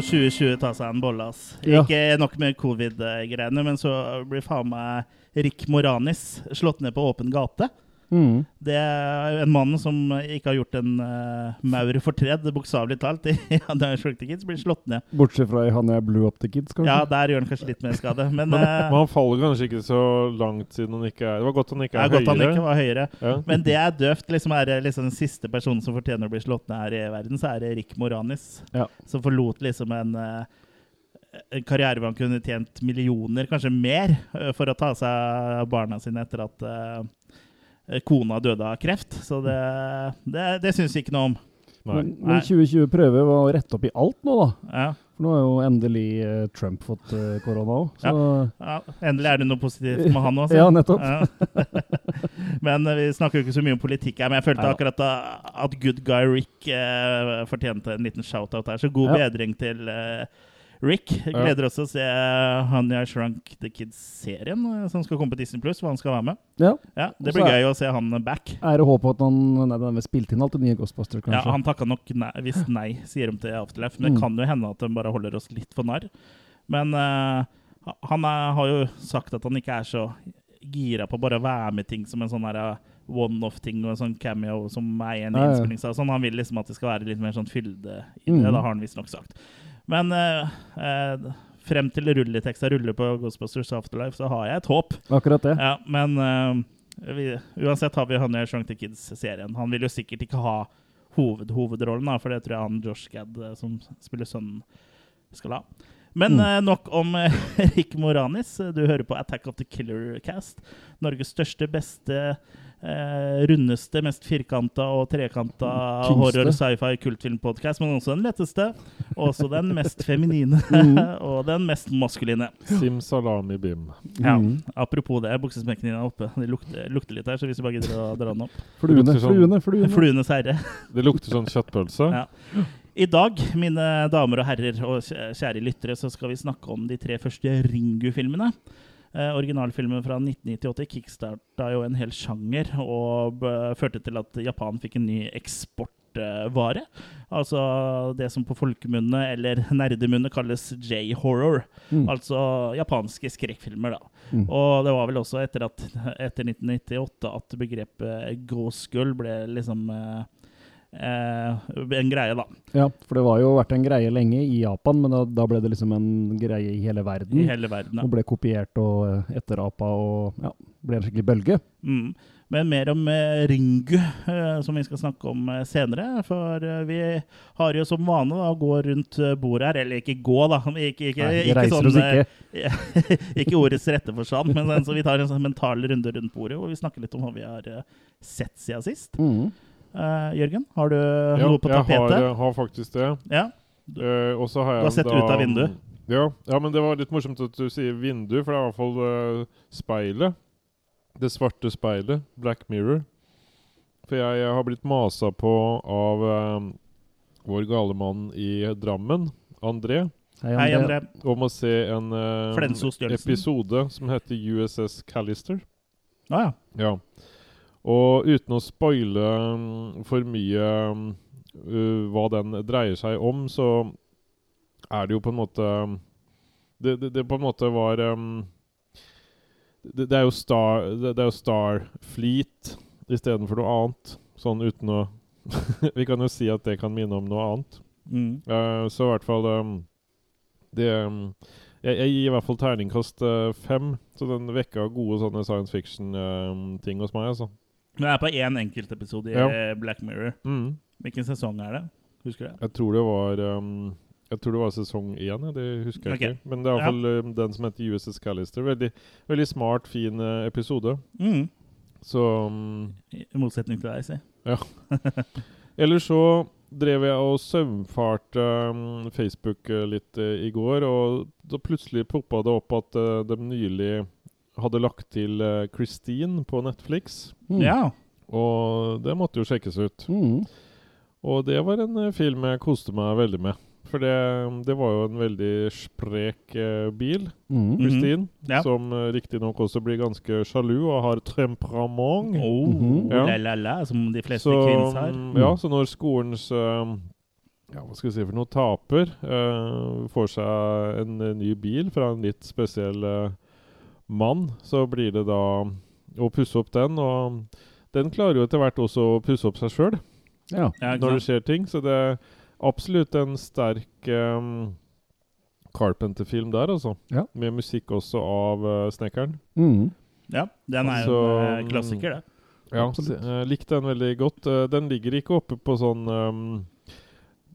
får 2020 ta seg en bolle, ass. Ja. Ikke nok med covid-greiene, men så blir faen meg Rick Moranis slått ned på åpen gate. Mm. Det er en mann som ikke har gjort en uh, maur fortred, bokstavelig talt. I the Kids blir slått ned. Bortsett fra i han jeg blew up the kids, kanskje. Ja, der gjør han kanskje litt mer skade. Men Men, uh, men han faller kanskje ikke så langt siden han ikke er Det var godt han ikke er, er godt han ikke var høyere. Ja. Men det er døvt. liksom Er det liksom den siste personen som fortjener å bli slått ned her i verden, så er det Rick Moranis. Ja. Som forlot liksom en, uh, en karriere hvor han kunne tjent millioner, kanskje mer, eh, for å ta seg av barna sine etter at eh, kona døde av kreft. Så det, det, det syns vi ikke noe om. Men, men 2020 prøver å rette opp i alt nå, da. Ja. For nå har jo endelig eh, Trump fått eh, korona òg. Ja. Ja, endelig er det noe positivt med han òg. Ja, nettopp. men eh, vi snakker jo ikke så mye om politikk her. Men jeg følte Neida. akkurat da, at good guy Rick eh, fortjente en liten shout-out her. Så god Ja. bedring til eh, Rick. Gleder oss til å se Honey I Shrunk The Kids-serien eh, som skal komme på Disney Pluss, hvor han skal være med. ja. Ja, Det blir gøy å se han back. Er det håp at han Nei, den er spilt inn alt det nye Ghostbusters, Ja. Han takka nok nei, hvis nei, sier de til Afterlife. Men det Mm. kan jo hende at de bare holder oss litt for narr. Men uh, han er, har jo sagt at han ikke er så gira på bare å være med ting som en sånn eh, one-off-ting og en sånn cameo som er en innspilling. Sånn, han vil liksom at det skal være litt mer sånn fylde i det. Mm. Det har han visstnok sagt. Men eh, eh, frem til rulleteksta ruller på Ghostbusters Afterlife, så har jeg et håp. Akkurat det. Ja, men eh, vi, uansett har vi han I Shrunk the Kids-serien. Han vil jo sikkert ikke ha hovedhovedrollen, da, for det tror jeg han Josh Gad, eh, som spiller sønnen, skal ha. Men Mm. eh, nok om eh, Rick Moranis. Du hører på Attack of the Killer Cast. Norges største, beste, eh, rundeste, mest firkanta og trekanta horror, sci-fi, kultfilmpodkast, men også den letteste. Også den mest feminine Mm. og den mest maskuline. Sim salami bim. Ja, Mm. Apropos det, buksesmekken din er oppe. Det lukter, lukter litt her, så hvis du bare gidder å dra den opp Fluene, sånn- fluene, fluene. Fluenes herre. Det lukter sånn kjøttpølse. Ja. I dag, mine damer og herrer og kjære lyttere, så skal vi snakke om de tre første Ringu-filmene. Eh, originalfilmen fra 1998 kickstarta jo en hel sjanger og b førte til at Japan fikk en ny eksportvare. altså det som på folkemunne eller nerdemunne kalles J-horror. Mm. Altså japanske skrekkfilmer, da. Mm. Og det var vel også etter, at, etter 1998 at begrepet ghost ble liksom eh, eh, en greie, da. Ja, for det var jo vært en greie lenge i Japan, men da, da ble det liksom en greie i hele verden. I hele verden. Og Ja. ble kopiert og eh, etterapa og ja, ble en skikkelig bølge. Mm. Men mer om eh, Ringu, eh, som vi skal snakke om eh, senere. For eh, vi har jo som vane da, å gå rundt eh, bordet her. Eller ikke gå, da. Ikke, ikke, Nei, ikke sånn, eh, ikke. ikke ordets rette forstand, men så vi tar en sånn mental runde rundt bordet hvor vi snakker litt om hva vi har eh, sett siden sist. Mm. Eh, Jørgen, har du Ja, noe på jeg har, tapetet? har faktisk det. Ja. Uh, og så har jeg Du har sett ut av vinduet? Ja, ja, men det var litt morsomt at du sier vindu, for det er i hvert fall uh, speilet. Det svarte speilet. Black Mirror. For jeg, jeg har blitt masa på av eh, vår gale mann i Drammen, André, Hei, André. om å se en eh, episode som heter USS Callister. Ah, ja. Ja. Og uten å spoile mm, for mye mm, uh, hva den dreier seg om, så er det jo på en måte mm, Det, det, det på en måte var um, det, det er jo Star Det, det er jo Starfleet istedenfor noe annet. Sånn uten å Vi kan jo si at det kan minne om noe annet. Mm. Uh, så i hvert fall um, Det um, jeg, jeg gir i hvert fall terningkast uh, fem. Så den vekka gode sånne science fiction-ting hos meg. altså. Du er på én enkeltepisode i Ja. eh, Black Mirror. Mm. Hvilken sesong er det? Husker du det? Jeg tror det var um, Jeg tror det var sesong én, det husker jeg okay. ikke. Men det er Ja. iallfall um, den som heter USS Callister. Veldig, veldig smart, fin eh, episode. Mm. Så um, I motsetning til deg, si. Ellers så drev jeg og søvnfarte um, Facebook eh, litt uh, i går, og da plutselig poppa det opp at uh, de nylig hadde lagt til eh, Christine på Netflix. Mm. Ja. Og det måtte jo sjekkes ut. Mm. Og det var en eh, film jeg koste meg veldig med. For det, det var jo en veldig sprek eh, bil, Mm. Christine, Ja. som uh, riktignok også blir ganske sjalu og har temperament. Oh, -hmm. Ja. la, la, la, som de fleste Så, kvinner har. mm, ja, så når skolens um, ja, hva skal vi si for noe taper. Uh, får seg en en ny bil fra en litt spesiell eh, mann. Så blir det da å pusse opp den, og den klarer jo etter hvert også å pusse opp seg sjøl Ja. Ja, når det skjer ting. Så det er absolutt en sterk um, Carpenter-film der, altså. Ja. Med musikk også av uh, snekkeren. Mm. ja, den er jo en uh, klassiker, det. Ja, så jeg likte den veldig godt. Uh, den ligger ikke oppe på sånn um,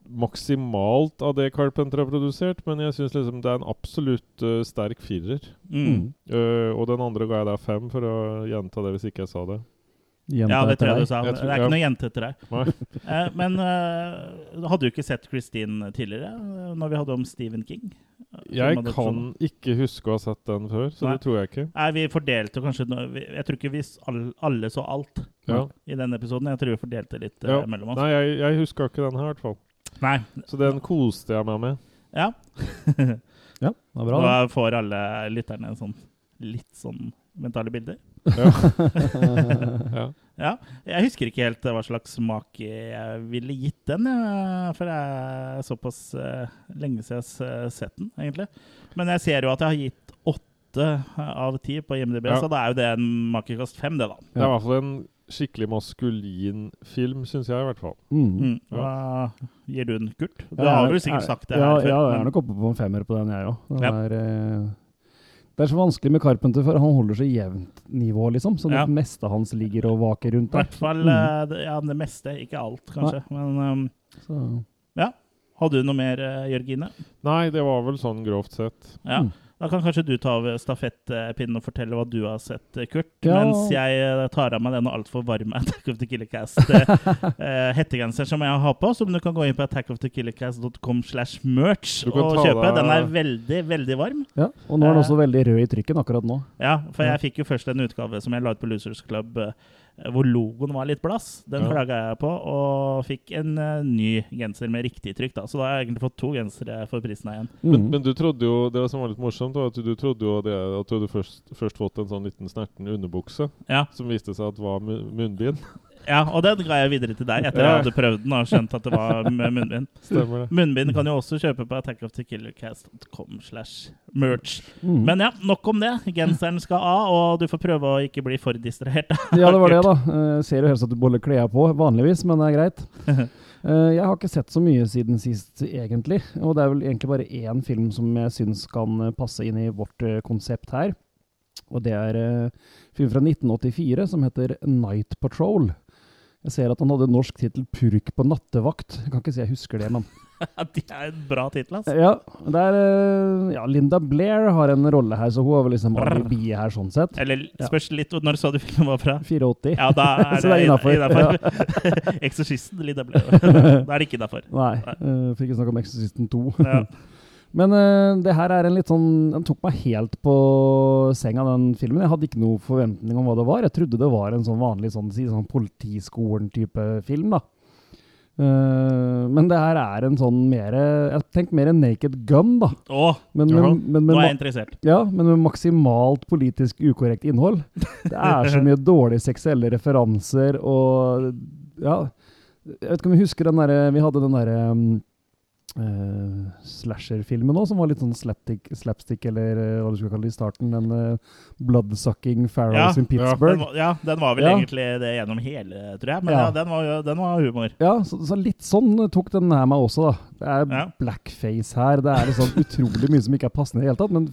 maksimalt av det Carpenter har produsert, men jeg syns liksom det er en absolutt uh, sterk firer. Mm. Eh, og den andre ga jeg da fem, for å gjenta det hvis ikke jeg sa det. Gjenta Ja, det tror jeg du sa. Jeg Det er er ja. ikke noe jente etter deg. Eh, men hadde du ikke sett Christine tidligere, når vi hadde om Stephen King? Jeg kan adopsjon. ikke huske å ha sett den før, så Nei. det tror jeg ikke. Nei, vi fordelte kanskje no- Jeg tror ikke vi alle så alt Ja. i den episoden. Jeg tror vi fordelte litt Ja. mellom oss. Nei, jeg, jeg huska ikke den her, i hvert fall. Nei. Så den koste jeg meg med. Ja. Ja, det var bra. Da det. får alle lytterne en sånn litt sånn mentale bilder. Ja. ja. Ja. Jeg husker ikke helt hva slags smak jeg ville gitt den, for det er såpass eh, lenge siden jeg har sett den, egentlig. Men jeg ser jo at jeg har gitt åtte av ti på IMDb, Ja. så da er jo det en makekast fem, det, da. Det er i hvert fall en skikkelig maskulin film, syns jeg i hvert fall. Mhm. Mm. Hva gir du den, Kurt? Du Ja, har vel sikkert jeg- sagt det ja, her før. Ja, jeg er nok oppe på en femmer på den, jeg òg. Ja. Det er så vanskelig med Carpenter, for han holder så jevnt nivå, liksom. Så Ja. det meste hans ligger og vaker rundt I hvert fall Mm. eh, det- ja, det meste, ikke alt, kanskje. Men um, Så, hadde du noe mer, eh, Jørgine? Nei, det var vel sånn grovt sett. Ja. Mm. Da kan kanskje du ta over stafettpinnen og fortelle hva du har sett, eh, Kurt. Ja. Mens jeg eh, tar av meg denne altfor varme Attack of the Killercast-hettegenseren eh, som jeg har på, som du kan gå inn på attackofthekillercast.com slash merch og kjøpe. Den er veldig, veldig varm. ja. Og nå er den også veldig rød i trykken akkurat nå. Ja, for jeg fikk jo først en utgave som jeg la ut på Losers Club, eh, hvor logoen var litt blass. Den Ja. klaga jeg på, og fikk en uh, ny genser med riktig trykk. da. Så da har jeg egentlig fått to gensere for prisen igjen. Mm. Men, men du trodde jo Det som var litt morsomt, var at du, trodde jo det, at du hadde først, først fått en sånn liten snerten underbukse, Ja. som viste seg at var mu- munnbind. ja, og den ga jeg videre til deg etter Ja. jeg hadde prøvd den og skjønt at det var med munnbind. Stemmer det. Munnbind kan du også kjøpe på attackofthekillercast.com slash merch. Mm. Men ja, nok om det. Genseren skal av, og du får prøve å ikke bli for distrahert. Ja, det var det, da. Jeg ser jo helst at du boller klærne på, vanligvis, men det er greit. Eh, jeg har ikke sett så mye siden sist, egentlig. Og det er vel egentlig bare én film som jeg syns kan eh, passe inn i vårt eh, konsept her. Og det er eh, film fra 1984 som heter Night Patrol. Jeg ser at han hadde norsk tittel 'Purk på nattevakt'. Jeg kan ikke si jeg husker det, men det er en bra tittel, altså. Ja, det er, eh, ja, Linda Blair har en rolle her, så hun har vel liksom alibiet her, sånn sett. Eller spørs litt Når så du filmen var fra? 84. Ja, da er Så det innafor. Ja. Eksorsisten Linda Blair. Da er det ikke innafor. Nei, uh, fikk ikke snakke om Exorcisten 2. Ja. Men uh, det her er en litt sånn Den tok meg helt på senga, den filmen. Jeg hadde ikke noe forventning om hva det var. Jeg trodde det var en sånn vanlig sånn, si, sånn Politiskolen-type film, da. Uh, men det her er en sånn mer Jeg tenkte mer en Naked Gun, da. Å, Men, men, men, men, nå er jeg interessert. ja, men med maksimalt politisk ukorrekt innhold. Det er så mye dårlige seksuelle referanser og Ja. Jeg vet ikke om vi husker den derre Vi hadde den derre um, eh, slasher-filmen òg, som var litt sånn slapstick, slapstick eller uh, hva du skal kalle det i starten. Den uh, bloodsucking pharaohs Ja, in Pittsburgh. Den var, ja, den var vel Ja. egentlig det gjennom hele, tror jeg. Men ja, Ja. den, var, den var humor. Ja, så, så litt sånn tok den her meg også, da. Det er Ja. blackface her. Det er sånn utrolig mye som ikke er passende i det hele tatt, men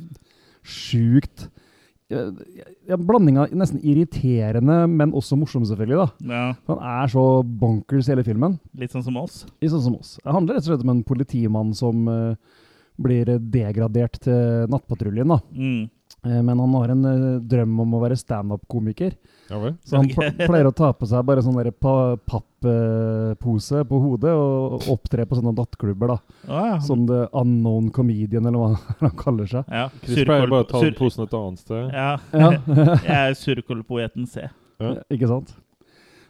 sjukt ja, Blanding av nesten irriterende, men også morsom, selvfølgelig. da. Ja, Han er så bonkers hele filmen. litt sånn som oss. Litt sånn som oss. Det handler rett og slett om en politimann som uh, blir degradert til Nattpatruljen. da. Mm. Uh, men han har en uh, drøm om å være standup-komiker. Ja vel? Så han pleier å ta på seg bare sånn pa papppose på hodet og opptre på sånne nattklubber. da. Å, ja. Som The Unknown Comedian, eller hva han kaller seg. ja. Chris pleier bare å ta den sur- posen et annet sted. Ja, Ja, jeg er surkolpoeten C. Ja. Ikke sant?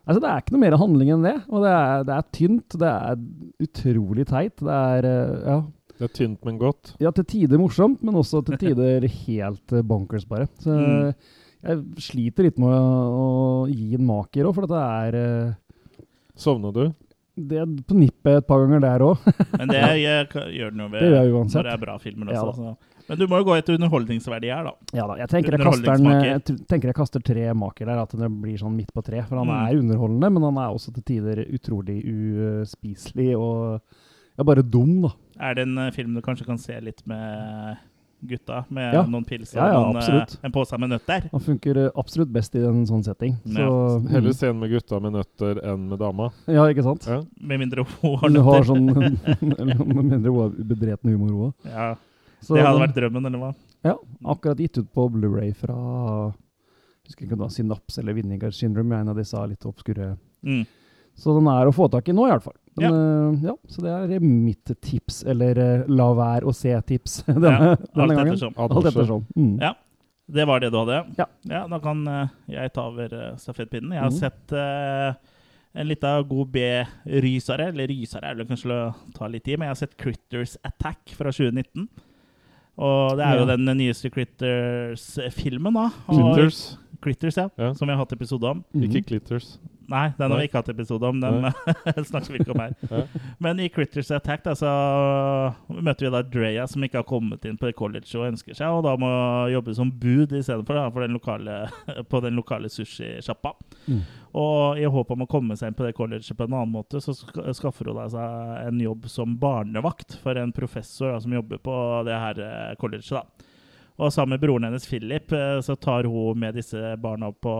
Altså, Det er ikke noe mer handling enn det. Og det er, det er tynt. Det er utrolig teit. Det er eh, ja, Det er tynt, men godt. ja, til tider morsomt, men også til tider helt eh, bonkers, bare. Så Mm. Jeg sliter litt med å, å gi en maker òg, for dette er uh, Sovna du? Det er på nippet et par ganger der òg. Men det gjør, gjør den jo ved Det gjør jeg når det er bra filmer Ja også. så. Men du må jo gå etter underholdningsverdi her, da. Ja da, jeg tenker jeg, kaster den, jeg tenker jeg kaster tre maker der, at det blir sånn midt på tre. For han Mm. er underholdende, men han er også til tider utrolig uspiselig og ja, bare dum, da. Er det en eh, film du kanskje kan se litt med gutta? Med Ja. noen pils og Ja, ja, noen, eh, en pose med nøtter? Han funker eh, absolutt best i en sånn setting. Så, Heller scenen med gutta med nøtter enn med dama. Ja, ikke sant? Ja. Med mindre hun har nøtter. har sånn Med mindre hun har bedreten humor, hun òg. Ja, Så- det hadde vært drømmen, eller hva? Ja, akkurat gitt ut på Blu-ray fra husker ikke om det var Synaps eller Vinegar Syndrome, en av disse litt obskure. Mm. Så den er å få tak i nå, i hvert fall. Ja. Men, eh, ja, så det er mitt tips, eller eh, la være å se-tips denne, Ja, denne alt gangen. ettersom. Alt ettersom. Mm. Ja. Det var det du hadde? Ja. Da kan eh, jeg ta over stafettpinnen. Jeg har mm. sett uh, en lita god B-rysere, eller rysere er det kanskje å ta litt i, men jeg har sett Critters Attack fra 2019. Og det er jo Ja. den nyeste Critters-filmen, da. Og- Clitters. Critters, ja, Ja. Som vi har hatt episode om. Mhm. Ikke clitters. Nei, den har vi ikke hatt episode om. Den snakker vi ikke om her. Ja. Men i Critters Attack da, så møter vi da Drea, som ikke har kommet inn på college og ønsker seg, og da må jobbe som bud istedenfor på den lokale sushisjappa. Mm. Og i håp om å komme seg inn på det colleget på en annen måte, så skaffer hun seg en jobb som barnevakt for en professor da, som jobber på det her eh, colleget. Og sammen med broren hennes Philip eh, så tar hun med disse barna på,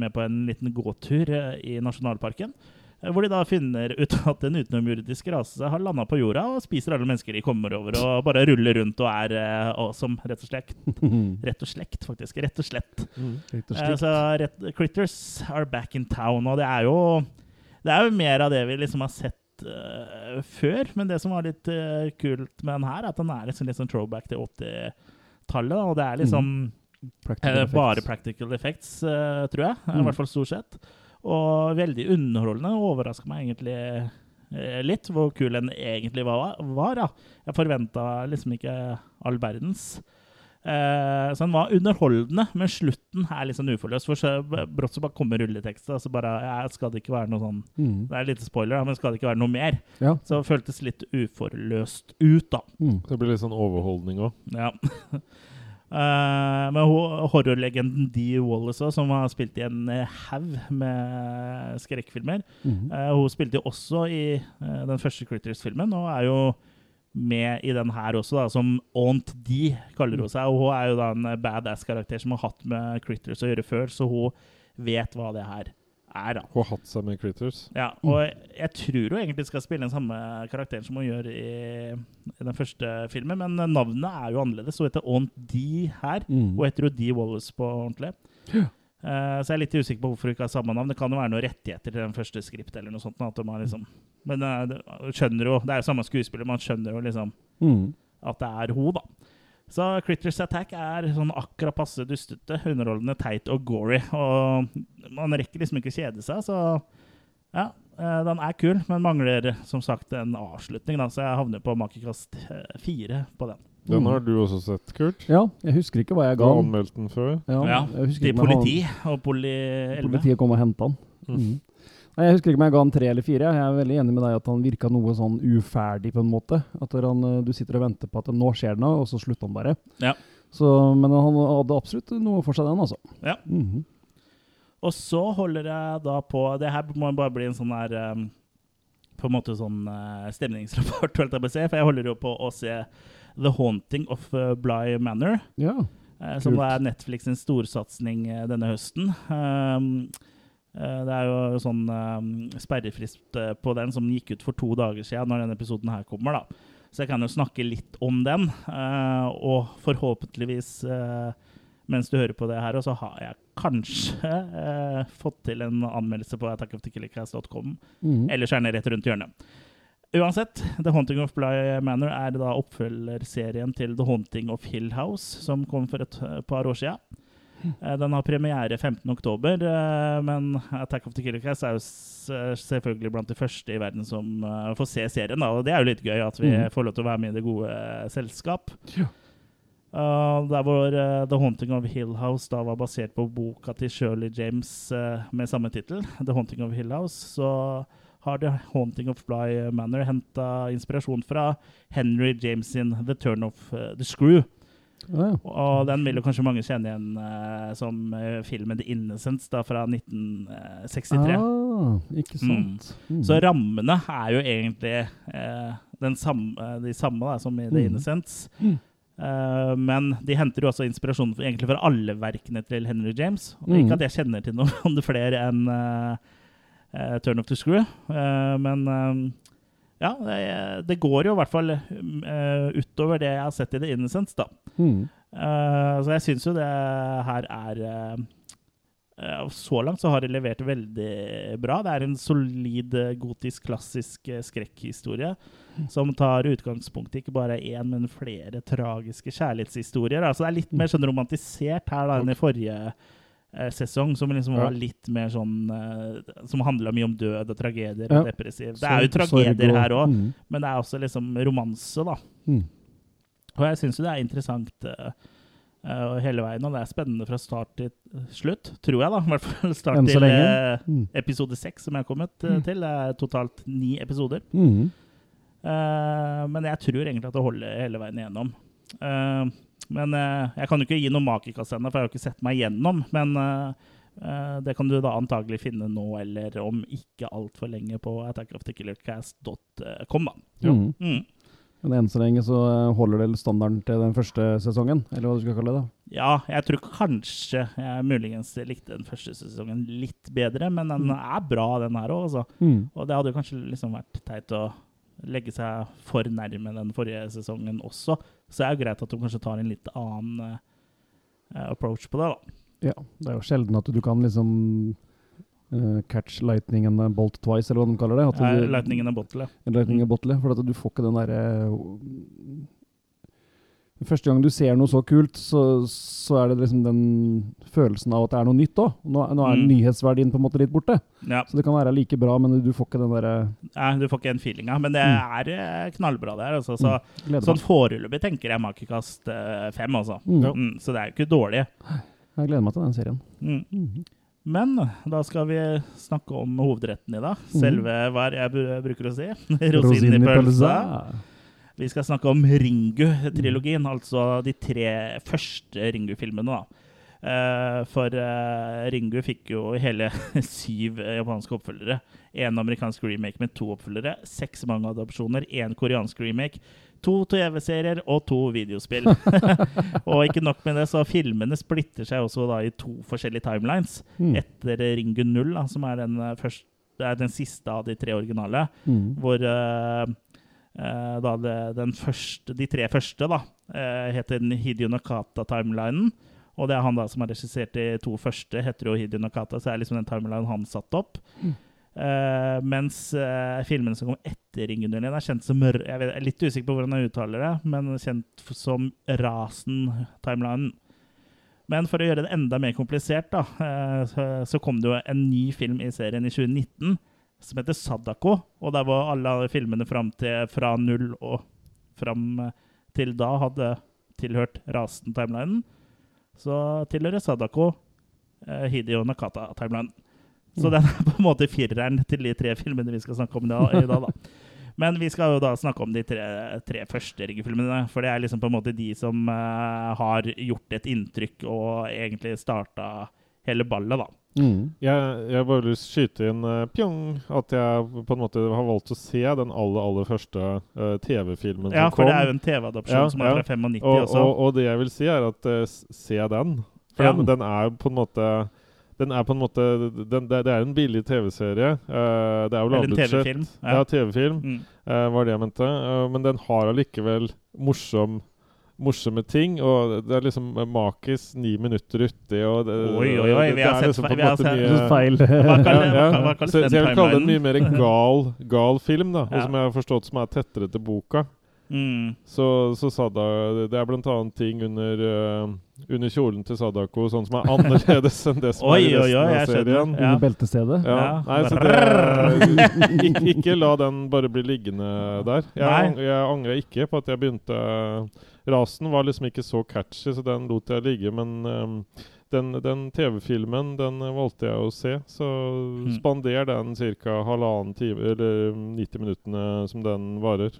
med på en liten gåtur eh, i nasjonalparken. Eh, Hvor de da finner ut at en utenomjordisk rase har landa på jorda og spiser alle mennesker de kommer over, og bare ruller rundt og er eh, awesome, rett og slett. Rett og slett, faktisk. Rett og slett. Rett og Eh, slikt. så rett, Critters are back in town, og det er jo Det er jo mer av det vi liksom har sett uh, før. Men det som var litt kult med den her, er at den er liksom litt sånn throwback til 80-tallet. Og det er liksom Practical eh, bare practical effects, tror jeg. I Mm. hvert fall stort sett. Og veldig underholdende. Overraska meg egentlig eh, litt hvor kul den egentlig var. var ja. Jeg forventa liksom ikke all verdens. Eh, så den var underholdende, men slutten er litt sånn uforløst. For så brått så bare kommer rulleteksten, og så bare ja, Skal det ikke være noe sånn Mm. Det er litt spoiler, men skal det ikke være noe mer? Ja. Så det føltes litt uforløst ut, da. Mm. Det blir litt sånn overholdning òg. Ja. Eh, men horrorlegenden Dee Wallace, som har spilt i en eh, haug med skrekkfilmer mm -hmm. uh, Hun spilte jo også i uh, den første Critters-filmen, og er jo med i den her også, da, som Aunt Dee kaller hun seg. Og hun er jo da en badass-karakter som har hatt med Critters å gjøre før, så hun vet hva det her er, da. Hun har hatt seg med critters. Ja, og jeg tror hun egentlig skal spille den samme karakteren som hun gjør i, i den første filmen, men navnet er jo annerledes. Hun heter Aunt D her. Mm. og heter jo D Wallace på ordentlig. Eh, så jeg er litt usikker på hvorfor hun ikke har samme navn. Det kan jo være noen rettigheter til den første skript eller noe sånt. Liksom, men uh, skjønner jo, det er jo samme skuespiller, man skjønner jo liksom Mm. at det er hun, da. Så Critters Attack er sånn akkurat passe dustete, underholdende, teit og gory. Og man rekker liksom ikke kjede seg, så ja. eh, Den er kul, men mangler som sagt en avslutning, da, så jeg havner på makekast eh, fire på den. Den har du også sett, Kurt. Ja, jeg husker ikke hva jeg Du ga har anmeldt den før. Ja, Ja, Til politi og poli 11. Politiet kom og henta den. Mm. Mm. Nei, Jeg husker ikke om jeg ga han tre eller fire. Jeg er veldig enig med deg at han virka noe sånn uferdig, på en måte. At han, eh, du sitter og venter på at nå skjer det noe, og så slutter han bare. Ja. Så, men han hadde absolutt noe for seg, den, altså. Ja. Mhm. Og så holder jeg da på Det her må bare bli en sånn her um, På en måte sånn uh, stemningsrapport. For jeg holder jo på å se The Haunting of uh, Bly Manor. Ja. eh, som er Netflix storsatsing eh, denne høsten. Um, eh, det er jo sånn um, sperrefrist eh, på den som gikk ut for to dager siden, når denne episoden her kommer. da. Så jeg kan jo snakke litt om den. eh, og forhåpentligvis, eh, mens du hører på det her, så har jeg kanskje eh, fått til en anmeldelse på attackofthekillercast.com. eller Ellers er den rett rundt hjørnet. Uansett, The Haunting of Bly Manor er da oppfølgerserien til The Haunting of Hill House, som kom for et eh, par år siden. Eh, Den har premiere 15.10, men Attack of the Killer Cast er jo eh, selvfølgelig blant de første i verden som eh, får se serien. Da. Og det er jo litt gøy at vi mm. får lov til å være med i det gode eh, selskap. Ja. Uh, der hvor uh, The Haunting of Hill House da var basert på boka til Shirley James uh, med samme tittel, The Haunting of Hill House, så har The Haunting of Fly Manor henta inspirasjon fra Henry James sin The Turn of eh, the Screw. Ja, ja. Og den vil jo kanskje mange kjenne igjen uh, som uh, filmen The Innocents da, fra 1963. Ah, ikke sant. Mm. Så rammene er jo egentlig uh, den samme, de samme da, som i The Mm. Innocents. Mm. Eh, men de henter jo også inspirasjon for, egentlig fra alle verkene til Henry James. Og Mm. Ikke at jeg kjenner til noen flere enn eh, eh, Turn of the Screw, Eh, men eh, ja, det, det går jo i hvert fall uh, utover det jeg har sett i The Innocence, da. Mm. Uh, så jeg syns jo det her er uh, Så langt så har det levert veldig bra. Det er en solid, gotisk, klassisk skrekkhistorie som tar utgangspunkt i ikke bare én, men flere tragiske kjærlighetshistorier. Altså det er litt mer sånn romantisert her da enn i forrige sesong, som liksom var litt mer sånn eh, Som handla mye om død og tragedier Ja. og depressiv. Det er jo tragedier her òg, Mm. men det er også liksom romanse, da. Mm. Og jeg syns jo det er interessant eh, eh, hele veien, og det er spennende fra start til slutt, tror jeg, da. I hvert fall start til eh, Mm. episode seks, som jeg har kommet eh, Mm. til. Det er totalt ni episoder. Eh, men jeg tror egentlig at det holder hele veien igjennom. Eh, men eh, jeg kan jo ikke gi noe makekast ennå, for jeg har jo ikke sett meg igjennom. Men eh, eh, det kan du da antagelig finne nå, eller om ikke altfor lenge, på attackofthekillercast.com. Ja. Mm. Mm. Men enn så lenge så holder det standarden til den første sesongen, eller hva du skal kalle det. da. Ja, jeg tror kanskje jeg muligens likte den første sesongen litt bedre, men den Mm. er bra, den her òg, altså. Mm. Og det hadde jo kanskje liksom vært teit å legge seg for nærme den forrige sesongen også. Så det er jo greit at de kanskje tar en litt annen uh, approach på det, da. Ja, det er jo sjelden at du kan liksom uh, catch lightning and bolt twice, eller hva de kaller det. At du, du, Lightning and bottle. ja. Lightning and bottle, for at du får ikke den derre Første gang du ser noe så kult, så, så er det liksom den følelsen av at det er noe nytt òg. Nå, nå er Mm. nyhetsverdien på en måte litt borte. Ja. Så det kan være like bra, men du får ikke den derre Nei, du får ikke den feelinga, men det Mm. er eh, knallbra, det her. Altså. Så, mm. sånn foreløpig tenker jeg makekast eh, fem, altså. Mm. Mm, så det er jo ikke dårlig. Jeg gleder meg til den serien. Mm. Mhm. Men da skal vi snakke om hovedretten i dag. Mhm. Selve hva jeg bruker å si? Rosinen i pølsa. Vi skal snakke om Ringu-trilogien, altså de tre første Ringu-filmene. da. Eh, for eh, Ringu fikk jo hele syv japanske oppfølgere. Én amerikansk remake med to oppfølgere, seks mangaadopsjoner, én koreansk remake, to TV-serier og to videospill. og ikke nok med det, så filmene splitter seg også da i to forskjellige timelines. Mm. Etter Ringu 0, da, som er den, eh, første, er den siste av de tre originale Mm. hvor eh, da det, den første, de tre første da, heter Hidio Nakata-timelinen. Og det er han da som har regissert de to første, heter jo Hidio Nakata, så det er liksom den timelinen han satte opp. Mm. Uh, mens uh, filmene som kom etter 01, er kjent som Jeg vet, jeg er litt usikker på hvordan jeg uttaler det, men kjent som Rasen-timelinen. Men for å gjøre det enda mer komplisert, da, uh, så, så kom det jo en ny film i serien i 2019 som heter Sadako. Og der var alle filmene fram til, fra null og fram eh, til da hadde tilhørt Rasen-timelinen. Så tilhører Sadako eh, Hideo Nakata-timelinen. Så Mm. den er på en måte fireren til de tre filmene vi skal snakke om i dag. I dag da. Men vi skal jo da snakke om de tre, tre første Rigge-filmene. For det er liksom på en måte de som eh, har gjort et inntrykk og egentlig starta hele ballet, da. Mm. Jeg, jeg bare lyst til å skyte inn uh, pjong, at jeg på en måte har valgt å se den aller, aller første uh, TV-filmen Ja, som for det er jo en TV-adopsjon Ja, som er ja. fra 95 og, også. og, og det jeg vil si, er at uh, se den. For Ja. den, den er på en måte den er på en måte den, det, det er en billig TV-serie. eh, det er jo lavbudsjett. TV-film. Ja, TV-film Mm. eh, var det jeg mente. Eh, men den har allikevel morsom morsomme ting, og det er liksom makis ni minutter uti, og det, Oi, oi, oi, vi har sett liksom feil. vi har sett- mye- Feil. Hva ja, hva- hva kalles så, så jeg vil kalle det en mye mer gal, gal film, da. Og som jeg har forstått som er tettere til boka. Mm. Så, så Sada Det er blant annet ting under, uh, under kjolen til Sadako sånn som er annerledes enn det som Oi, er i resten oi, av serien. Ja. Under beltestedet. Ja. Ja. Nei, så det ikke, ikke la den bare bli liggende der. Jeg, ang jeg angrer ikke på at jeg begynte Rasen var liksom ikke så catchy, så den lot jeg ligge. Men um, den, den TV-filmen den valgte jeg å se, så Mm. spander den ca. halvannen time, eller 90 minuttene som den varer.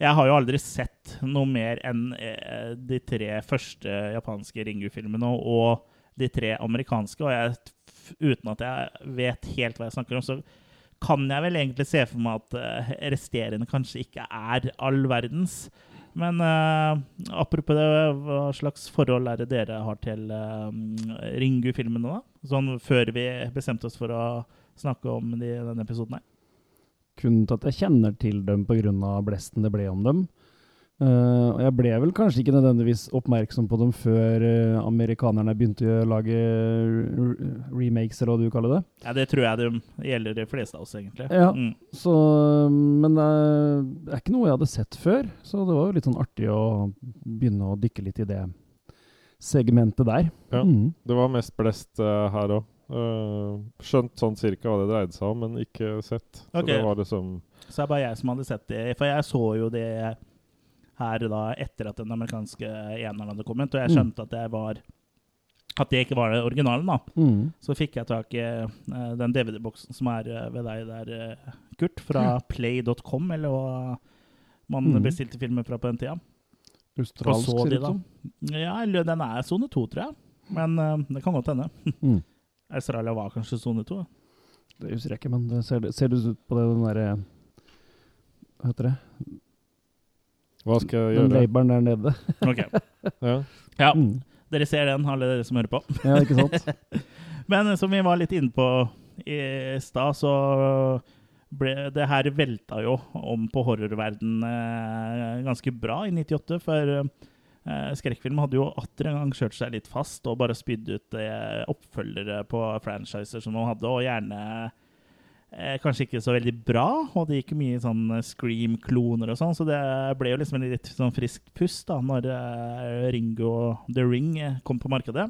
Jeg har jo aldri sett noe mer enn eh, de tre første japanske Ringu-filmene og de tre amerikanske, og jeg, uten at jeg vet helt hva jeg snakker om, så kan jeg vel egentlig se for meg at eh, resterende kanskje ikke er all verdens. Men eh, apropos det, hva slags forhold er det dere har til eh, Ringu-filmene, da? Sånn før vi bestemte oss for å snakke om de, denne episoden her. Kun til at jeg kjenner til dem pga. blesten det ble om dem. Eh, og jeg ble vel kanskje ikke nødvendigvis oppmerksom på dem før uh, amerikanerne begynte å lage remakes, eller hva du kaller det. Ja, Det tror jeg det gjelder de fleste av oss, egentlig. Ja. Mm. Så, men eh, det er ikke noe jeg hadde sett før, så det var jo litt sånn artig å begynne å dykke litt i det segmentet der. Ja. Mm. Det var mest blest uh, her òg. skjønt sånn cirka hva det dreide seg om, men ikke sett. Så det var liksom Så det er bare jeg som hadde sett det. For jeg så jo det her da etter at den amerikanske eneren hadde kommet, og jeg Mm. skjønte at det var at det ikke var det originalen, da. Mm. Så fikk jeg tak i uh, den DVD-boksen som er uh, ved deg der, uh, Kurt, fra play.com, eller hva man Mm. bestilte filmer fra på den tida. Australsk, så ser de det ut da. som. Ja, eller den er sone 2, tror jeg. Men det kan godt hende. Mm. Australia var kanskje sone 2. Det husker jeg ikke, men det ser, ser det ut på det, den derre Hva heter det? Hva skal jeg gjøre? Den labelen der nede. Ok. Ja. Ja, Mm. dere ser den, alle dere som hører på. Ja, ikke sant? Men eh, som vi var litt inne på i stad, så ble det her velta jo om på horrorverden eh, ganske bra i 98. For eh, skrekkfilm hadde jo atter en gang kjørt seg litt fast og bare spydd ut eh, oppfølgere på franchiser som de hadde, og gjerne eh, kanskje ikke så veldig bra. Og det gikk mye sånn Scream-kloner og sånn, så det ble jo liksom en litt sånn frisk pust da når eh, Ringo The Ring eh, kom på markedet.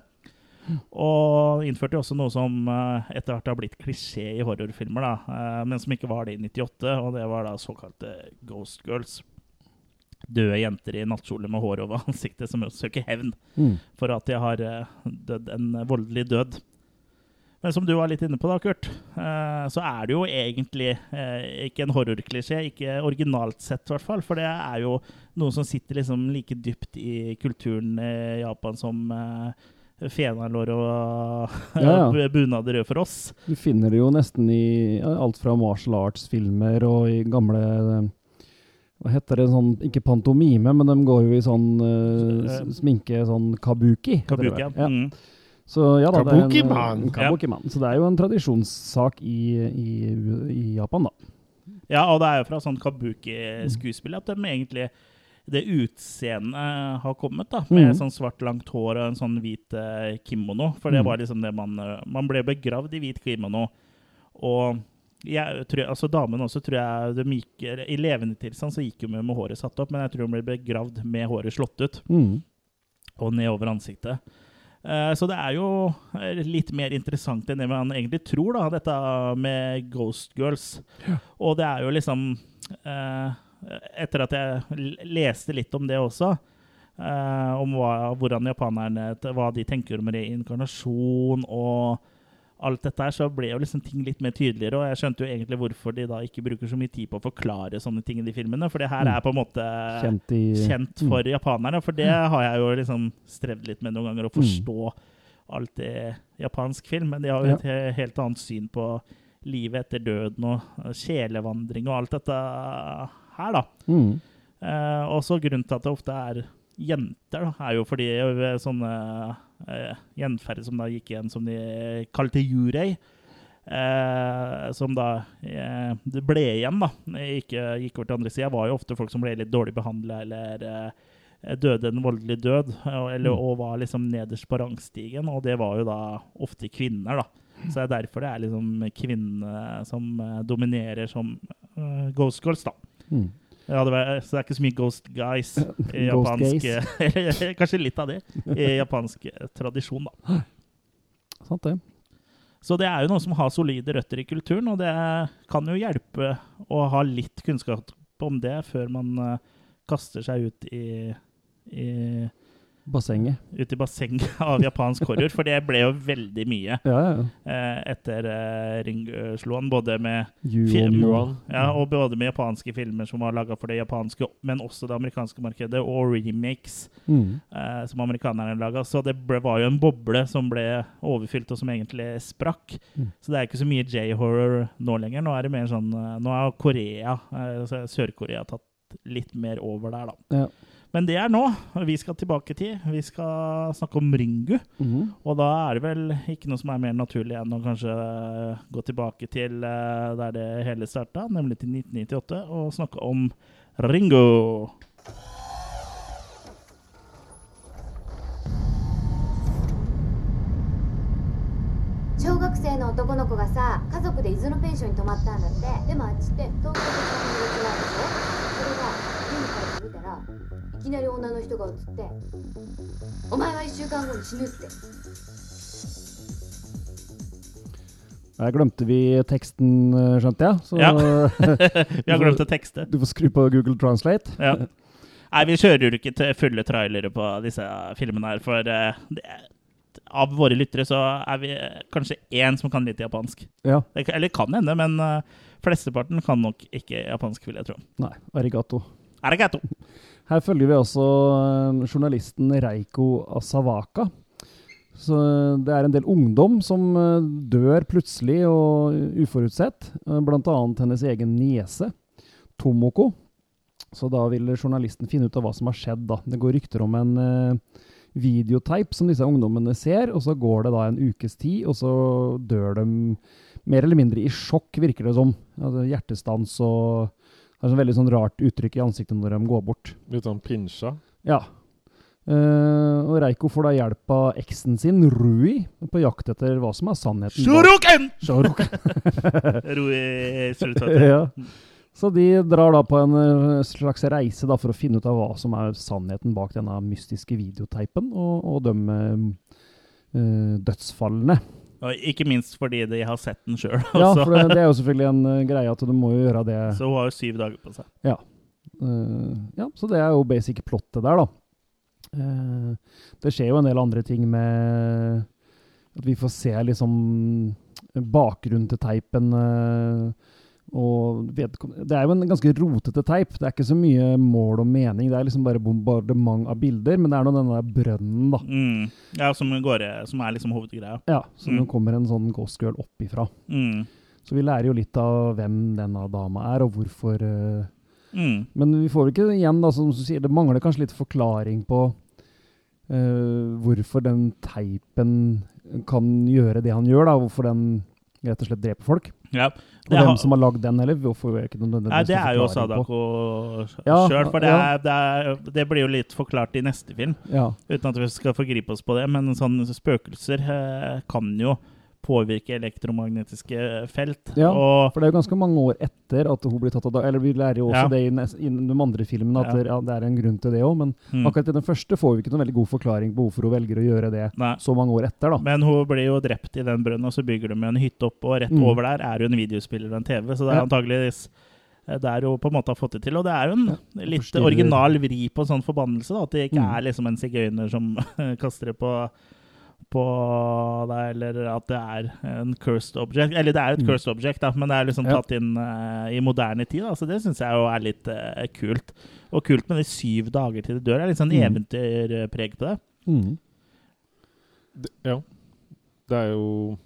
Og innførte jo også noe som eh, etter hvert har blitt klisjé i horrorfilmer, da, eh, men som ikke var det i 98, og det var da såkalte Ghost Girls. Døde jenter i nattkjole med hår over ansiktet som søker hevn Mm. for at de har eh, dødd en voldelig død. Men som du var litt inne på, da, Kurt, eh, så er det jo egentlig eh, ikke en horrorklisjé. Ikke originalt sett, i hvert fall. For det er jo noe som sitter liksom like dypt i kulturen i Japan som eh, fenalår og Ja, ja. bunader gjør for oss. Du finner det jo nesten i alt fra martial arts-filmer og i gamle Hva heter det sånn Ikke pantomime, men de går jo i sånn uh, sminke, sånn kabuki. Kabuki. Ja. Mm. Så ja da, det er en, Kabuki-man. eh, Så det er jo en tradisjonssak i, i, i Japan, da. Ja, og det er jo fra sånn kabuki-skuespill at de egentlig det utseendet har kommet, da, med mm. sånn svart, langt hår og en sånn hvit eh, kimono. For det Mhm. var liksom det man eh, Man ble begravd i hvit kimono. Og jeg tror, altså damene også tror jeg de gikk, I levende tilstand så gikk hun med håret satt opp, men jeg tror hun ble begravd med håret slått ut Mm. og ned over ansiktet. Eh, Så det er jo eh, litt mer interessant enn det man egentlig tror, da, dette med Ghost Girls. Og det er jo liksom eh, Etter at jeg leste litt om det også, om hva, hvordan japanerne Hva de tenker om reinkarnasjon og alt dette her, så ble jo liksom ting litt mer tydeligere. Og jeg skjønte jo egentlig hvorfor de da ikke bruker så mye tid på å forklare sånne ting i de filmene. For det her Mm. er på en måte Kjent i kjent for japanerne, for det har jeg jo liksom strevd litt med noen ganger, å forstå alt i japansk film. Men de har jo et ja. helt annet syn på livet etter døden og kjelevandring og alt dette her, da. Mm. Eh, også grunnen til at det ofte er jenter, da, er jo fordi eh, sånne uh, gjenferd som da gikk igjen som de kalte jurei, uh, som da uh, det ble igjen, da, ikke gikk over til andre sida, var jo ofte folk som ble litt dårlig behandla eller uh, døde en voldelig død, eller, Mm. og var liksom nederst på rangstigen, og det var jo da ofte kvinner, da. Så det er derfor det er liksom kvinnene som eh, dominerer som uh, Ghost Girls, da. Mm. Ja, det var, så det er ikke så mye Ghost Guys i japansk Kanskje litt av det i japansk eh, tradisjon, da. Sant det. Så det er jo noe som har solide røtter i kulturen, og det kan jo hjelpe å ha litt kunnskap om det før man eh, kaster seg ut i, i Bassenget. ute i bassenget av japansk horror, for det ble jo veldig mye Ja, ja. eh, etter eh, an, både med film, ja, og både med japanske filmer som var laga for det japanske, men også det amerikanske markedet, og remakes Mm. eh, som amerikanerne laga. Så det ble, var jo en boble som ble overfylt, og som egentlig sprakk. Mm. Så det er ikke så mye J-horror nå lenger. Nå er det mer sånn eh, Nå er Korea, eh, altså Sør-Korea, tatt litt mer over der, da. Ja. Men det er nå. Vi skal tilbake til. Vi skal snakke om Ringu. Mhm. Og da er det vel ikke noe som er mer naturlig enn å kanskje eh, gå tilbake til eh, der det hele starta, nemlig til 1998, og snakke om Ringo. 小学生の男の子がさ家族で伊豆のペンションに泊まったんだってでもあっちって東京と北の別があるでしょそれが家に帰ってみたら いきなり女の人が映って「お前は1週間後に死ぬ」って Der glemte vi teksten, eh, skjønte jeg. Så Ja. Vi har glemt å tekste. du får skru på Google Translate. Ja. Nei, vi kjører jo ikke til fulle trailere på disse filmene her, for eh, det, av våre lyttere så er vi kanskje én som kan litt japansk. Ja. Det, kan- eller kan hende, men uh, flesteparten kan nok ikke japansk, vil jeg tro. Nei, arigato. Arigato! Her følger vi også eh, journalisten Reiko Asawaka. Så eh, det er en del ungdom som eh, dør plutselig og uforutsett. bl.a. Hennes egen niese, Tomoko. Så da vil journalisten finne ut av hva som har skjedd. da. Det går rykter om en uh, videoteip som disse ungdommene ser, og så går det da en ukes tid, og så dør de mer eller mindre i sjokk, virker det som. Altså, hjertestans og har sånn veldig sånn rart uttrykk i ansiktet når de går bort. Litt sånn pinsja. Ja. Uh, og Reiko får da hjelp av eksen sin, Rui, på jakt etter hva som er sannheten. Shuruken! Shoroken. Rui Surutati. ja. Så de drar da på en eh, slags reise da for å finne ut av hva som er sannheten bak denne mystiske videoteipen, og, og dømme uh, dødsfallene. Og ikke minst fordi de har sett den sjøl. Ja, for det, det er jo selvfølgelig en uh, greie at du må jo gjøre det. Så hun har jo syv dager på seg. Eh, ja, så det er jo basic plottet der, da. Uh, det skjer jo en del andre ting med at vi får se liksom bakgrunnen til teipen. eh, og det er jo en ganske rotete teip. Det er ikke så mye mål og mening. Det er liksom bare bombardement av bilder, men det er nå denne der brønnen, da. Mm. Ja, som, går, som er liksom hovedgreia. Ja, som Mm. kommer en sånn ghost girl opp ifra. Mm. Så vi lærer jo litt av hvem denne dama er, og hvorfor Uh, Mm. Men vi får ikke igjen, da, som du sier, det mangler kanskje litt forklaring på uh, hvorfor den teipen kan gjøre det han gjør, da. Hvorfor den rett og slett dreper folk. Ja. Og hvem som har lagd den heller. Hvorfor er ikke nødvendigvis Nei, det er jo. Sadako Ja, sjøl, for det, ja. er, det, er, det blir jo litt forklart i neste film. Ja. Uten at vi skal forgripe oss på det, men sånne spøkelser eh, kan jo påvirke elektromagnetiske felt. Ja, Og For det er jo ganske mange år etter at hun blir tatt av dag. Eller vi lærer jo også Ja. det i, nes- i de andre filmene, at Ja. det, ja, det er en grunn til det òg. Men mm, akkurat i den første får vi ikke noen veldig god forklaring på hvorfor hun velger å gjøre det Nei. så mange år etter. da. Men hun blir jo drept i den brønnen, og så bygger de en hytte opp, og rett Mm. over der er jo en videospiller og en TV, så det er Ja. antageligvis eh, der hun på en måte har fått det til. Og det er jo en Ja, litt forstyrrer. original vri på en sånn forbannelse, da, at det ikke Mm. er liksom en sigøyner som kaster det på på deg, eller at det er en cursed object. Eller det er jo et Mm. cursed object, da, men det er liksom Ja. tatt inn uh, i moderne tid. Da, så det syns jeg jo er litt uh, kult. Og kult med de syv dager til det dør. Det er litt sånn Mm. eventyrpreg på det. Mm. Det, ja. Det er jo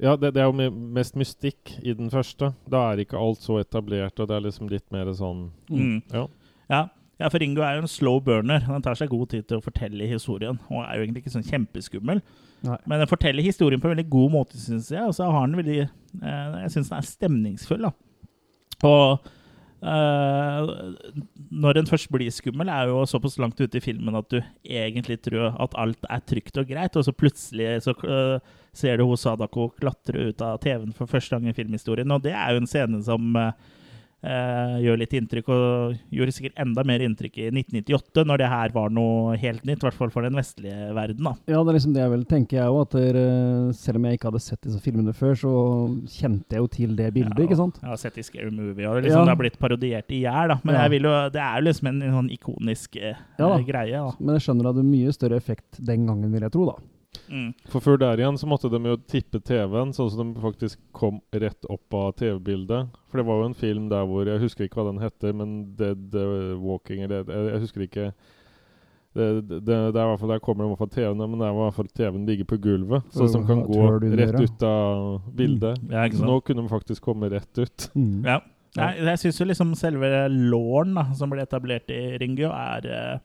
Ja, det, det er jo me- mest mystikk i den første. Da er ikke alt så etablert, og det er liksom litt mer sånn Mm. Ja. Ja. Ja, for Ringo er jo en slow burner. Han tar seg god tid til å fortelle historien. Og er jo egentlig ikke sånn kjempeskummel. Nei. Men den forteller historien på en veldig god måte, syns jeg. Og så har den veldig eh, Jeg syns den er stemningsfull, da. Og eh, når den først blir skummel, er jo såpass langt ute i filmen at du egentlig tror at alt er trygt og greit, og så plutselig så eh, ser du hos Sadako klatre ut av TV-en for første gang i filmhistorien. Og det er jo en scene som eh, gjør litt inntrykk, og gjorde sikkert enda mer inntrykk i 1998, når det her var noe helt nytt, i hvert fall for den vestlige verden. da. Ja, det er liksom det jeg vel tenker jeg òg. At selv om jeg ikke hadde sett disse filmene før, så kjente jeg jo til det bildet, Ja, ikke sant? Jeg har sett i Scary Movie, og liksom Ja. det har blitt parodiert i hjel. da. Men Ja. jeg vil jo, det er jo liksom en, en sånn ikonisk eh, Ja da. greie. da. Men jeg skjønner at det hadde mye større effekt den gangen, vil jeg tro, da. Mm. For før der igjen så måtte de jo tippe TV-en, sånn som de faktisk kom rett opp av TV-bildet. For det var jo en film der hvor Jeg husker ikke hva den heter, men Dead eh, Walking eller Jeg, jeg husker ikke det, det, det er i hvert fall Der kommer de i hvert fall TV-en, men det er i hvert fall TV-en ligger på gulvet. Så som kan gå rett ut av bildet. Ja, Så nå kunne de faktisk komme rett ut. Mm. Ja. Nei, jeg syns jo liksom selve låren da, som ble etablert i Ringo, er, eh,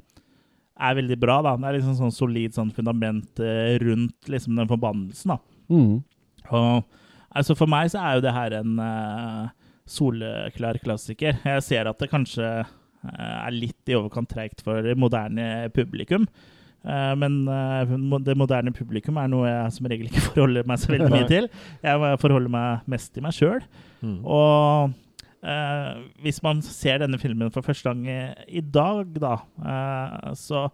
er veldig bra. da. Det er liksom sånn solid sånn fundament eh, rundt liksom den forbannelsen. da. Mm. Og altså For meg så er jo det her en uh, soleklar klassiker. Jeg ser at det kanskje uh, er litt i overkant treigt for moderne publikum. Uh, men det moderne publikum er noe jeg som regel ikke forholder meg så veldig mye til. Jeg forholder meg mest til meg sjøl. Mm. Og eh, hvis man ser denne filmen for første gang i, i dag, da, eh, så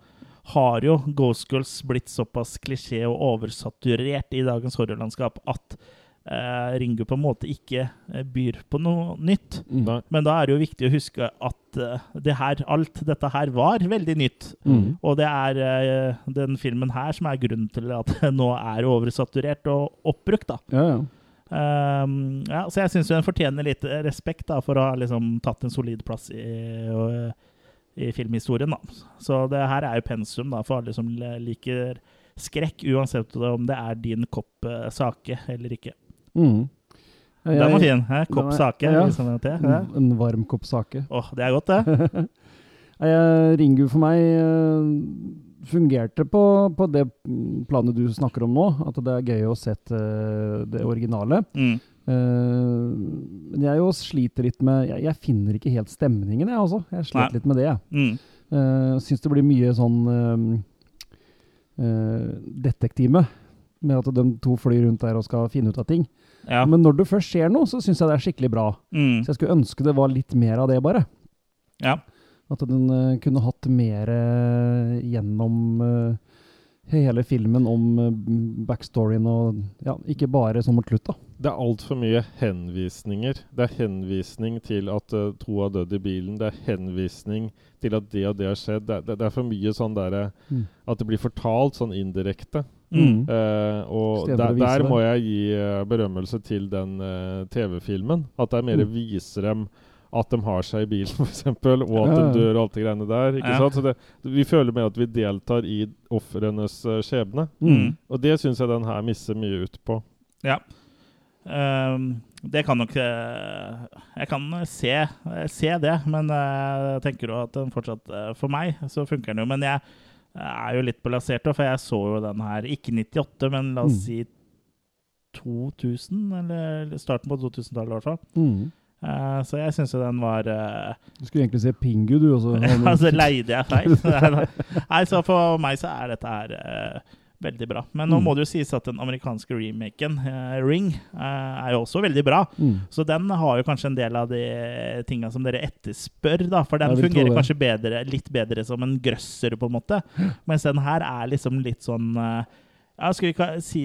har jo Ghost Girls blitt såpass klisjé og oversaturert i dagens horrorlandskap at eh, Ringo på en måte ikke byr på noe nytt. Mm. Men da er det jo viktig å huske at det her, alt dette her var veldig nytt. Mm. Og det er den filmen her som er grunnen til at det nå er oversaturert og oppbrukt. da. Ja, ja. Um, ja, så jeg syns den fortjener litt respekt da, for å ha liksom, tatt en solid plass i, og, i filmhistorien. Da. Så det her er jo pensum da, for alle som liker skrekk, uansett om det er din kopp eh, sake eller ikke. Mm. Ja, Den var fin. Kopp sake. ja. Liksom, ja. En varm kopp sake. Åh, det er godt, det. Ringu for meg eh, fungerte på, på det planet du snakker om nå. At det er gøy å sette eh, det originale. Mm. Eh, Men jeg jo sliter litt med Jeg, jeg finner ikke helt stemningen, jeg også. Jeg sliter Nei. litt med det. Mm. Uh, Syns det blir mye sånn uh, detektive. Med at de to flyr rundt der og skal finne ut av ting. Ja. Men når det først skjer noe, så syns jeg det er skikkelig bra. Mm. Så jeg skulle ønske det var litt mer av det, bare. ja. At den uh, kunne hatt mer uh, gjennom uh, hele filmen om backstoryen og ja, ikke bare som mot slutt, da. Det er altfor mye henvisninger. Det er henvisning til at to har dødd i bilen. Det er henvisning til at det og det har skjedd. Det, det, det er for mye sånn derre Mm. At det blir fortalt sånn indirekte. Mm. Uh, og der, der må jeg gi uh, berømmelse til den uh, TV-filmen. At det er mer Mm. viser dem at de har seg i bilen, f.eks., og at de dør og alt det greiene der. ikke Ja. sant? Så det, Vi føler mer at vi deltar i ofrenes eh, skjebne. Mm. Og det syns jeg den her misser mye ut på. Ja. Um, det kan nok eh, Jeg kan se, eh, se det, men jeg tenker jo at den fortsatt For meg så funker den jo. Men jeg er jo litt balansert, for jeg så jo den her ikke 98, men la oss Mm. si 2000, eller starten på 2000-tallet i hvert fall. Mm. Eh, så jeg syns jo den var uh, Du skulle egentlig se Pingu, du. Også. Altså leide jeg feil? Nei, så for meg så er dette her uh, veldig bra. Men nå Mm. må det jo sies at den amerikanske remaken, Ring, er jo også veldig bra. Mm. Så den har jo kanskje en del av de tinga som dere etterspør, da. For den fungerer kanskje bedre, litt bedre som en grøsser, på en måte. Mens den her er liksom litt sånn eh, ja, skal vi si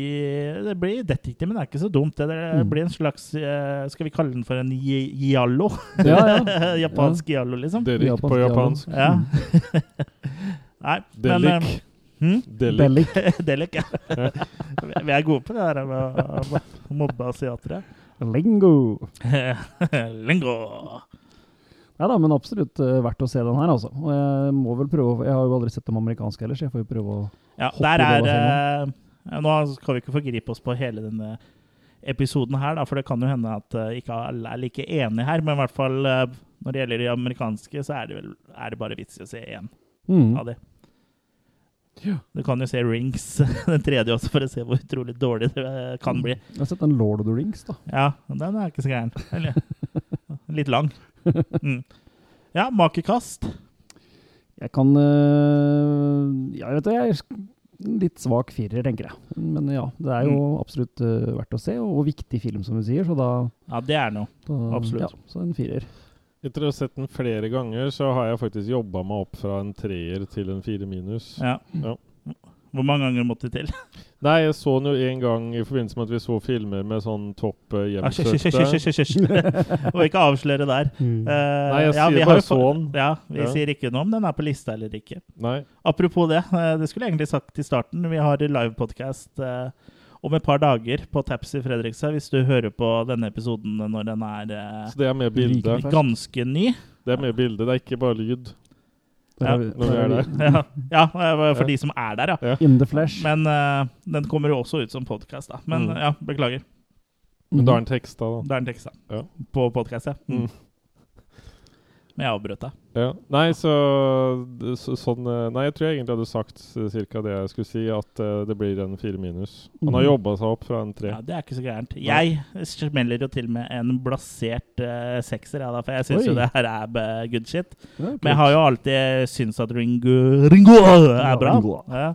Det blir detektiv, men det er ikke så dumt. Det, det Mm. blir en slags eh, Skal vi kalle den for en giallo? Ja, ja. Japansk giallo, liksom. Delik Japansk, på japansk. Ja. Nei, men Delik. Men, hmm? Delik. Delik, ja. Vi er gode på det her med å mobbe asiatere. Lingo. Lingo. Ja da, men absolutt uh, verdt å se den her, altså. Og jeg må vel prøve Jeg har jo aldri sett dem amerikanske heller, så jeg får jo prøve å Ja, Hoppe der i det er ja, Nå skal vi ikke forgripe oss på hele denne episoden her, da, for det kan jo hende at eh, ikke alle er like enige her. Men i hvert fall eh, når det gjelder de amerikanske, så er det, vel, er det bare vits i å se én mm. av de. Du kan jo se Rings, den tredje også, for å se hvor utrolig dårlig det eh, kan bli. Jeg har sett den Lord of the Rings, da. Ja, den er ikke så gæren. Eller litt lang. Mm. Ja, makekast. Jeg kan øh, Ja, vet du, jeg litt svak firer, tenker jeg. Men ja, det er jo absolutt uh, verdt å se, og viktig film, som du sier, så da, Ja, det er noe. da Absolutt. Ja, så en firer. Etter å ha sett den flere ganger, så har jeg faktisk jobba meg opp fra en treer til en fire minus. Ja. Ja. Hvor mange ganger måtte det til? Nei, jeg så den jo en gang i forbindelse med at vi så filmer med sånn topp hjemsøkte. Og ikke avsløre der. Mm. Uh, Nei, jeg ja, sier bare så fått- sånn. Ja, vi Ja. sier ikke noe om den er på lista eller ikke. Nei. Apropos det, eh, det skulle jeg egentlig sagt i starten. Vi har livepodkast uh, om et par dager på Taps i Fredrikstad, hvis du hører på denne episoden når den er uh, Så det er med ganske ny. Det er med bilde, det er ikke bare lyd. Ja, for de som er der, ja. In the flesh. Men uh, den kommer jo også ut som podkast, da. Men Mm. ja, beklager. Men da er den teksta, da. Det er en tekst, da. Ja. På podkast, ja. Mm. Men jeg avbrøt deg. Ja. Nei, så, så sånn eh, Nei, jeg tror jeg egentlig hadde sagt ca. det jeg skulle si, at uh, det blir en fire minus. Han har Mhm. jobba seg opp fra en tre. Ja, Det er ikke så gærent. Jeg smeller jo til med en blasert uh, sekser, ja, da, for jeg syns jo det her er good shit. Ja, Men jeg har jo alltid syntes at Ringo, Ringo er bra. Ringo. Ja.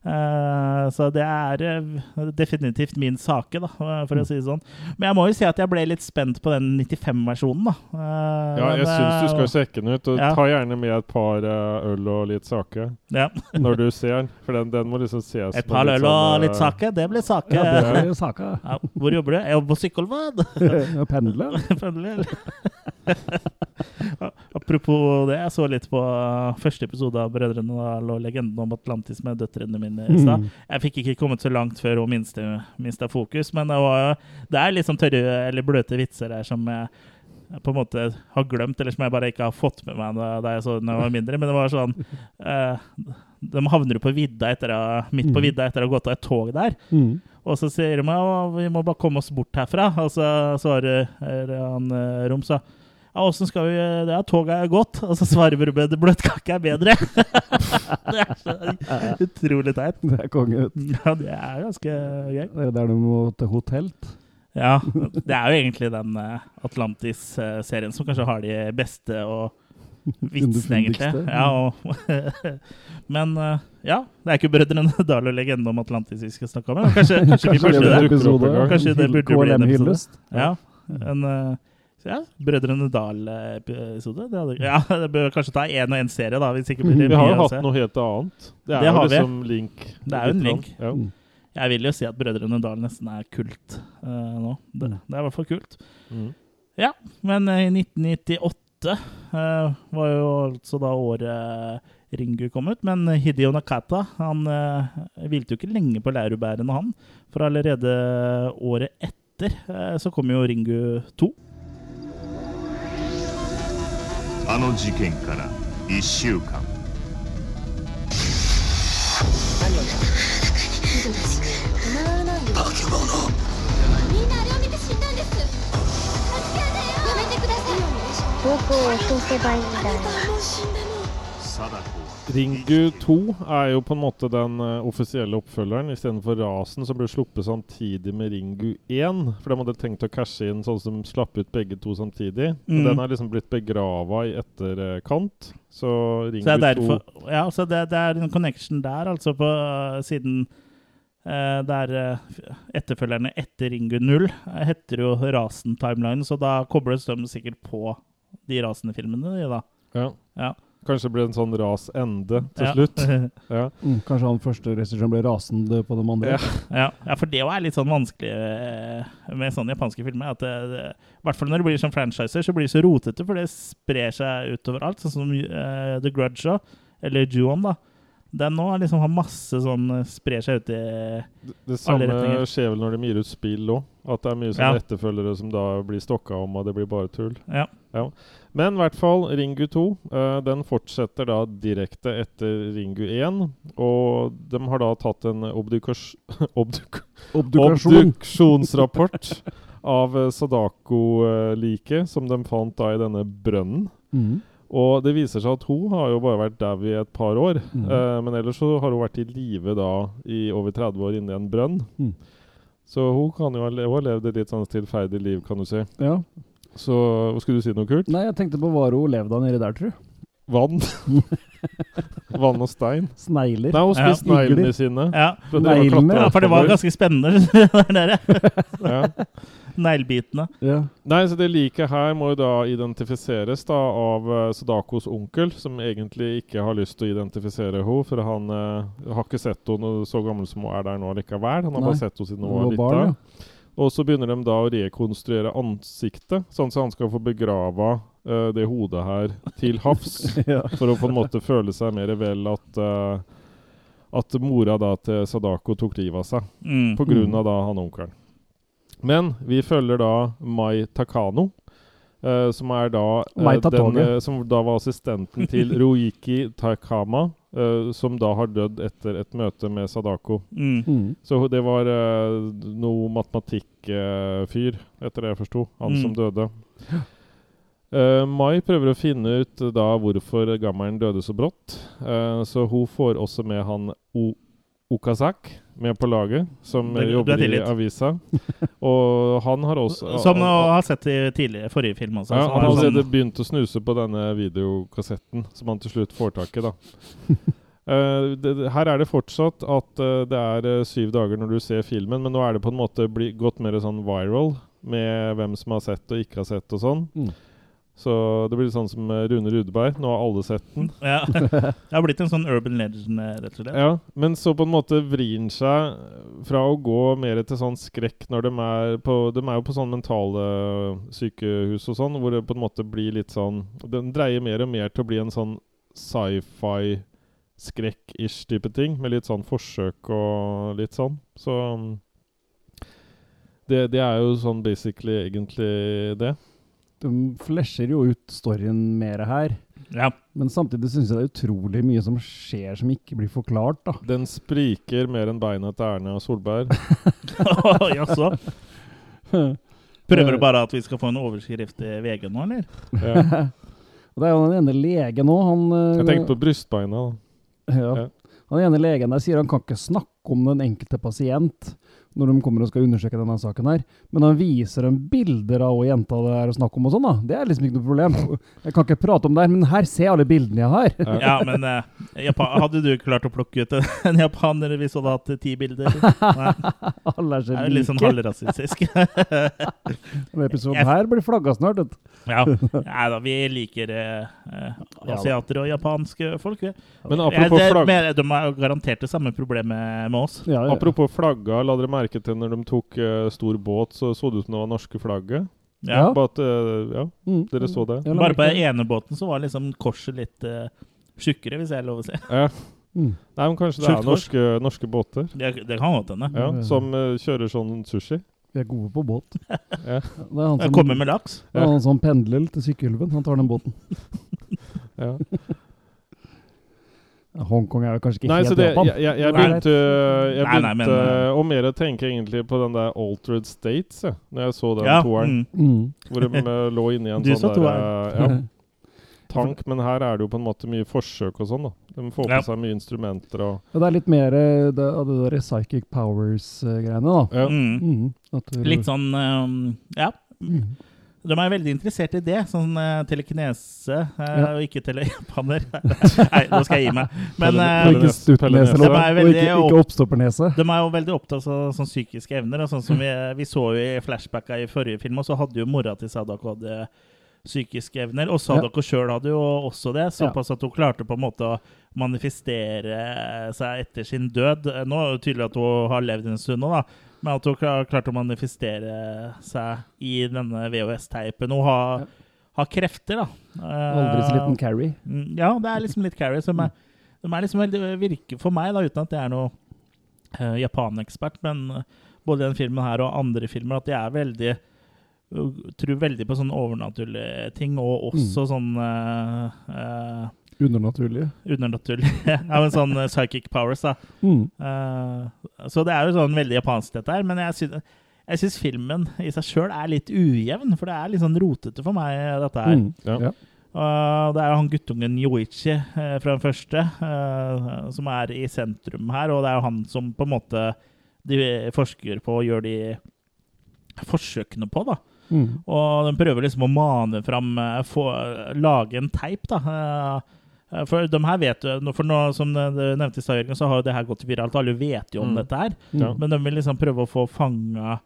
Eh, så det er eh, definitivt min sake, da, for å si det sånn. Men jeg må jo si at jeg ble litt spent på den 95-versjonen, da. Eh, Ja, jeg syns du skal sjekke den ut. Og ja. ta gjerne med et par øl og litt sake ja. når du ser den. For den, den må liksom ses Et par øl og sånn, litt sake, det blir sake. Ja, det blir saka. hvor jobber du? Jeg jobber på Sykkylvad. Ja, Pendler. Pendler. Apropos det, jeg så litt på uh, første episode av Brødrene Dal og legenden om Atlantis med døtrene mine i stad. Mm. Jeg fikk ikke kommet så langt før hun minste mista fokus, men det, var, det er sånn tørre eller bløte vitser her som jeg på en måte har glemt, eller som jeg bare ikke har fått med meg da, jeg så den jeg var mindre. Men det var sånn eh, De havner jo på vidda etter å, midt på Mm. vidda etter å ha gått av et tog der. Mm. Og så sier de at vi må bare komme oss bort herfra. Og så svarer er han Romsa Rom så ja, åssen skal vi Det er toget er gått. Og så svarer Brubed bløtkake er bedre. det er så utrolig teit. Det er konge. Ja, det er ganske gøy. Det er der du må til hotell. Ja, det er jo egentlig den eh, Atlantis-serien som kanskje har de beste og vitsene, egentlig. Ja, og, men eh, ja, det er ikke Brødrene Dal og legenden om Atlantis vi skal snakke om, men kanskje, kanskje vi Kanskje burde. Kanskje det burde bli en episode. Ja, en eh, ja, Brødrene Dal-episode. Det hadde- Ja, det bør kanskje ta én og én serie, da. Hvis ikke blir det Vi har jo hatt noe helt annet. Det er Det jo har vi. liksom link. Det er jo en link. Ja. Mm. Jeg vil jo si at Brødrene Dal nesten er kult uh, nå. Det, det er i hvert fall kult. Mm. Men eh, i 1998 uh, var jo altså da året Ringu kom ut. Men Hideo Nakata han uh, hvilte jo ikke lenge på laurbærene, han. For allerede året etter eh, så kom jo Ringu 2. あの事件から1週間。みんなあれを見て死んだんです助けてよやめてください僕を消せばいいんだよ Ringu 2 er jo på en måte den uh, offisielle oppfølgeren istedenfor Rasen, som ble sluppet samtidig med Ringu 1. For de hadde tenkt å cashe inn sånn som slapp ut begge to samtidig. Mm. Den er liksom blitt begrava i etterkant. Så Ringu så derfor, 2 Ja, så det, det, er en connection der, altså, på uh, siden eh, uh, der etterfølgerne etter Ringu 0 heter jo Rasen-timeline, så da kobles de sikkert på de rasende filmene, de, da. Ja. ja. Kanskje det ble en sånn rasende til Ja. slutt. Ja. Mm. Kanskje han første regissøren ble rasende på de andre. Ja. ja, ja, for det er litt sånn vanskelig eh, med sånne japanske filmer. At det, det, I hvert fall når det blir sånn franchiser, så blir det så rotete, for det sprer seg utover alt. Sånn som uh, The Grudge òg, eller Ju-on, da. Den nå er liksom har masse sånn eh, Sprer seg ut i Det, det samme retninger. skjer vel når de gir ut spill òg. At det er mye sånn Ja. etterfølgere som da blir stokka om, og det blir bare tull. Ja. Men i hvert fall, Ringu 2 uh, den fortsetter da direkte etter Ringu 1. Og de har da tatt en obdukas obduk obduksjonsrapport av eh, Sadako-liket, som de fant da i denne brønnen. Mm. Og det viser seg at hun har jo bare vært dau i et par år. Mm. Eh, men ellers så har hun vært i live da i over 30 år inni en brønn. Mm. Så hun kan jo ha, hun har levd et litt sånn stillferdig liv, kan du si. Ja. Så skulle du si noe kult? Nei, jeg tenkte på hva hun levde av nedi der, tror du. Vann. Vann og stein. Snegler. Nei, hun spiste ja. sneglene sine. Ja. For ja, for det var ganske spennende der nede. ja. Neglebitene. Ja. Nei, så det liket her må jo da identifiseres da av uh, Sadakos onkel, som egentlig ikke har lyst til å identifisere henne, for han uh, har ikke sett henne så gammel som hun er der nå likevel. Han har Nei. bare sett henne siden hun var lita. ja. Og så begynner de da å rekonstruere ansiktet, sånn at han skal få begrava uh, det hodet her til havs. ja. For å på en måte føle seg mer vel at uh, At mora da til Sadako tok livet av seg. Mm. Av da han onkelen. Men vi følger da Mai Takano. Uh, som er da uh, den eh, Som da var assistenten til Roiki Takama. eh, som da har dødd etter et møte med Sadako. Mm. Mm. Så det var noe matematikkfyr, etter det jeg forsto. Han Mm. som døde. Eh, Mai prøver å finne ut da hvorfor gammelen døde så brått. Eh, så hun får også med han o Okazak med på laget, som Det- jobber i avisa. Og han har også Som du har sett i tidligere, forrige film også. ja, Han har allerede begynt å snuse på denne videokassetten, som han til slutt får tak i. da. Uh, det, her er det fortsatt at uh, det er uh, syv dager når du ser filmen, men nå er det på en måte bli, gått mer sånn viral med hvem som har sett og ikke har sett og sånn. Mm. Så det blir sånn som eh, Rune Rudeberg. Nå har alle sett den. Ja. Det har blitt en sånn urban legend, eh, rett og slett. Ja, Men så på en måte vrir den seg fra å gå mer til sånn skrekk når de er på De er jo på sånn mentale sykehus og sånn, hvor det på en måte blir litt sånn Den dreier mer og mer til å bli en sånn sci-fi skrekk-ish type ting, med litt sånn forsøk og litt sånn. Så um, det, det er jo sånn basically egentlig det. De flesjer jo ut storyen mer her. Ja. Men samtidig syns jeg det er utrolig mye som skjer som ikke blir forklart. da. Den spriker mer enn beina til Erna Solberg. Jaså? Prøver du bare at vi skal få en overskrift i VG nå, eller? Ja. Og det er jo den ene legen òg. Han, eh, Jeg tenker på brystbeina. da. ja. ja. Den ene legen der sier han kan ikke snakke om den enkelte pasient når de kommer og skal undersøke denne saken her. Men han viser dem bilder av hva jenta det er å snakke om og sånn, da. Det er liksom ikke noe problem. Jeg kan ikke prate om det her, men her ser jeg alle bildene jeg har. Ja, men eh, Japan, hadde du klart å plukke ut en, japaner hvis du hadde hatt ti bilder? Nei, Alle er så like. er litt sånn halvrasistisk. Denne episoden her blir flagga snart. vet du. ja. Nei da, vi liker eh, eh, asiater og japanske folk. vi. Men apropos flagg... De har garantert det samme problemet med oss. Ja, ja. Apropos flagga, la dere merke til når de tok uh, stor båt, så så det ut som det var norske flagget. Ja. Ja. But, at, eh, ja, Mm. dere så det. Bare på den ene båten så var liksom korset litt uh, tjukkere, hvis jeg er lov å si. Ja. Mm. Nei, men kanskje det er norske, norske båter Det, det kan godt hende. ja, Ja. som uh, kjører sånn sushi. Vi er gode på båt. Ja. Det er han Jeg som, kommer med laks. det er han som pendler til Sykkylven. Han tar den båten. Ja. Hongkong er jo kanskje ikke Nei, helt det, Japan. jeg, jeg, jeg begynte, jeg Nei, nei, men, eh, å mer tenke egentlig på den der Altered States, jeg, når jeg så den Ja, toeren. mm. Mm. Hvor de eh, lå inni en Du så sånn der, eh, ja, tank. Men her er det jo på en måte mye forsøk og sånn. da De får på Ja. seg mye instrumenter og Ja, det er litt mer av det, det der psychic powers-greiene, da. ja. Mm. Mm. Litt sånn um, Ja. Mm. De er veldig interessert i det. Sånn uh, telekinese, uh, Ja. og ikke telejapaner. Nei, nå skal jeg gi meg. Men Og ikke stuttnese, De er og veldig ikke, ikke oppstoppernese. de er jo veldig opptatt av sånn psykiske evner. Og sånn som vi, vi så jo i flashbacka i forrige film, og så hadde jo mora til Sadako hadde psykiske evner. Og Sadako sjøl hadde jo også det, såpass at hun klarte på en måte å manifestere seg etter sin død. Nå er det tydelig at hun har levd en stund nå, da. Men at hun har klart å manifestere seg i denne VHS-teipen. Hun har, har krefter, da. Aldri så liten Carrie. Mm, Ja, det er liksom litt Carrie. Som er, de er liksom veldig, virker for meg, da, uten at jeg er noe uh, japanekspert, men eh, både den filmen her og andre filmer, at de er veldig uh, Tror veldig på sånne overnaturlige ting, og også sånn uh, uh, Undernaturlige. undernaturlige Ja, men sånn uh, psychic powers, da. Mm. Uh, så det er jo sånn veldig japansk, dette her. Men jeg syns, jeg syns filmen i seg sjøl er litt ujevn, for det er litt sånn rotete for meg, dette her. Mm. Ja. Ja. Og det er jo han guttungen Yoichi uh, fra den første uh, som er i sentrum her, og det er jo han som på en måte de forsker på og gjør de forsøkene på, da. Mm. Og de prøver liksom å mane fram eh, få, Lage en teip, da. Eh, Eh, For de her vet jo For nå, som du nevnte i stad, så har jo det her gått viralt. Alle vet jo om Mm. dette her. Ja. Men de vil liksom prøve å få fanga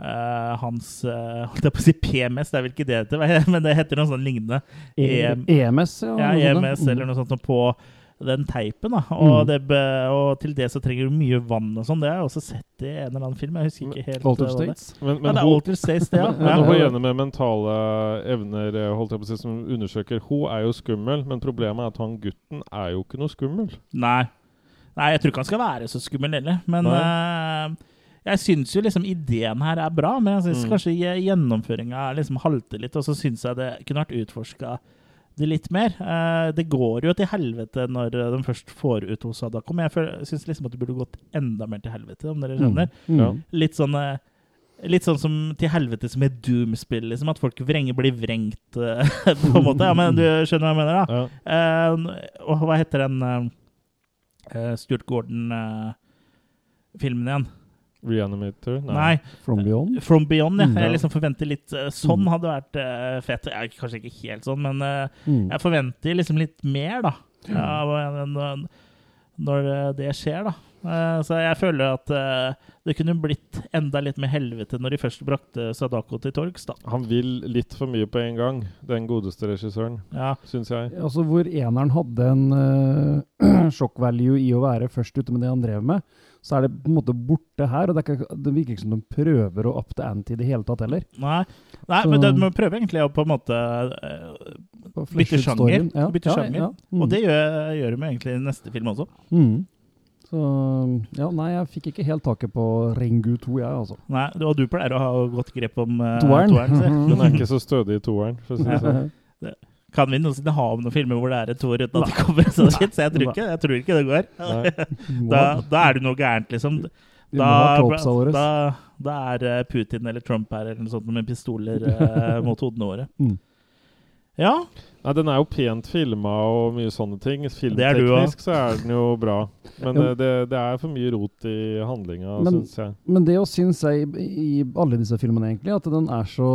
uh, hans uh, Holdt jeg på å si PMS, det er vel ikke det det heter, men det heter noe sånn lignende. E EMS, ja. Ja, EMS eller noe sånt på den teipen. da og, Mm. det, og til det så trenger du mye vann og sånn. Det har jeg også sett i en eller annen film. Jeg husker ikke helt Alter eh, det States. Men, Ja, det er hun, Altered States, det, ja. men ja. hun ene med mentale evner eh, holdt jeg på å si, som undersøker, hun er jo skummel, men problemet er at han gutten er jo ikke noe skummel. Nei. Nei, jeg tror ikke han skal være så skummel heller. Men eh, jeg syns jo liksom ideen her er bra, men jeg syns Mm. kanskje gje- gjennomføringa liksom halter litt. Og så syns jeg det kunne vært utforska det litt mer. Eh, det går jo til helvete når de først får ut hos Adakom. jeg syns liksom at det burde gått enda mer til helvete, om dere skjønner. Mm. Ja. Litt sånn eh, Litt sånn som til helvete som i Doom-spill, liksom. At folk vrenger blir vrengt, eh, på en måte. Ja, men du skjønner hva jeg mener, da? Ja. Uh, og hva heter den eh, Stuart Gordon-filmen igjen? Reanimator? Nei. From Beyond. From Beyond. Ja. Mm. Jeg liksom forventer litt eh, Sånn Mm. hadde vært uh, fett. Ja, kanskje ikke helt sånn, men uh, Mm. jeg forventer liksom litt mer, da. Ja, når, eh, det skjer, da. Eh, så jeg føler at eh, det kunne blitt enda litt mer helvete når de først brakte Sadako til torgs, da. Han vil litt for mye på en gang, den godeste regissøren, Ja. syns jeg. Altså Hvor eneren hadde en uh, sjokkvalue i å være først ute med det han drev med, så er det på en måte borte her. Og det, er ikke, det virker ikke som de prøver å up the ante i det hele tatt heller. Nei, Nei Så- men de prøver egentlig å på en måte uh, Bytte sjanger. Ja, Bytte ja, sjanger. Ja, mm. Og det gjør, gjør de egentlig i neste film også. mm. Så ja, nei, jeg fikk ikke helt taket på Rengu 2, jeg, altså. Nei, Og du pleier å ha godt grep om uh, Toeren. Den er ikke så stødig i toeren, for å si det sånn. Kan vi noensinne ha om noen filmer hvor det er et toer uten at det kommer sånn shit? Så jeg tror ikke, jeg tror ikke det går. Da, da er det noe gærent, liksom. Da, da, da er eh, Putin eller Trump her eller noe sånt med pistoler eh, mot hodene våre. Mm. Ja, Nei, den er jo pent filma og mye sånne ting. du Filmteknisk så er den jo bra. Men Ja. eh, det, det er for mye rot i handlinga, Men- syns jeg. Men det å syns jeg i, i alle disse filmene, egentlig, at den er så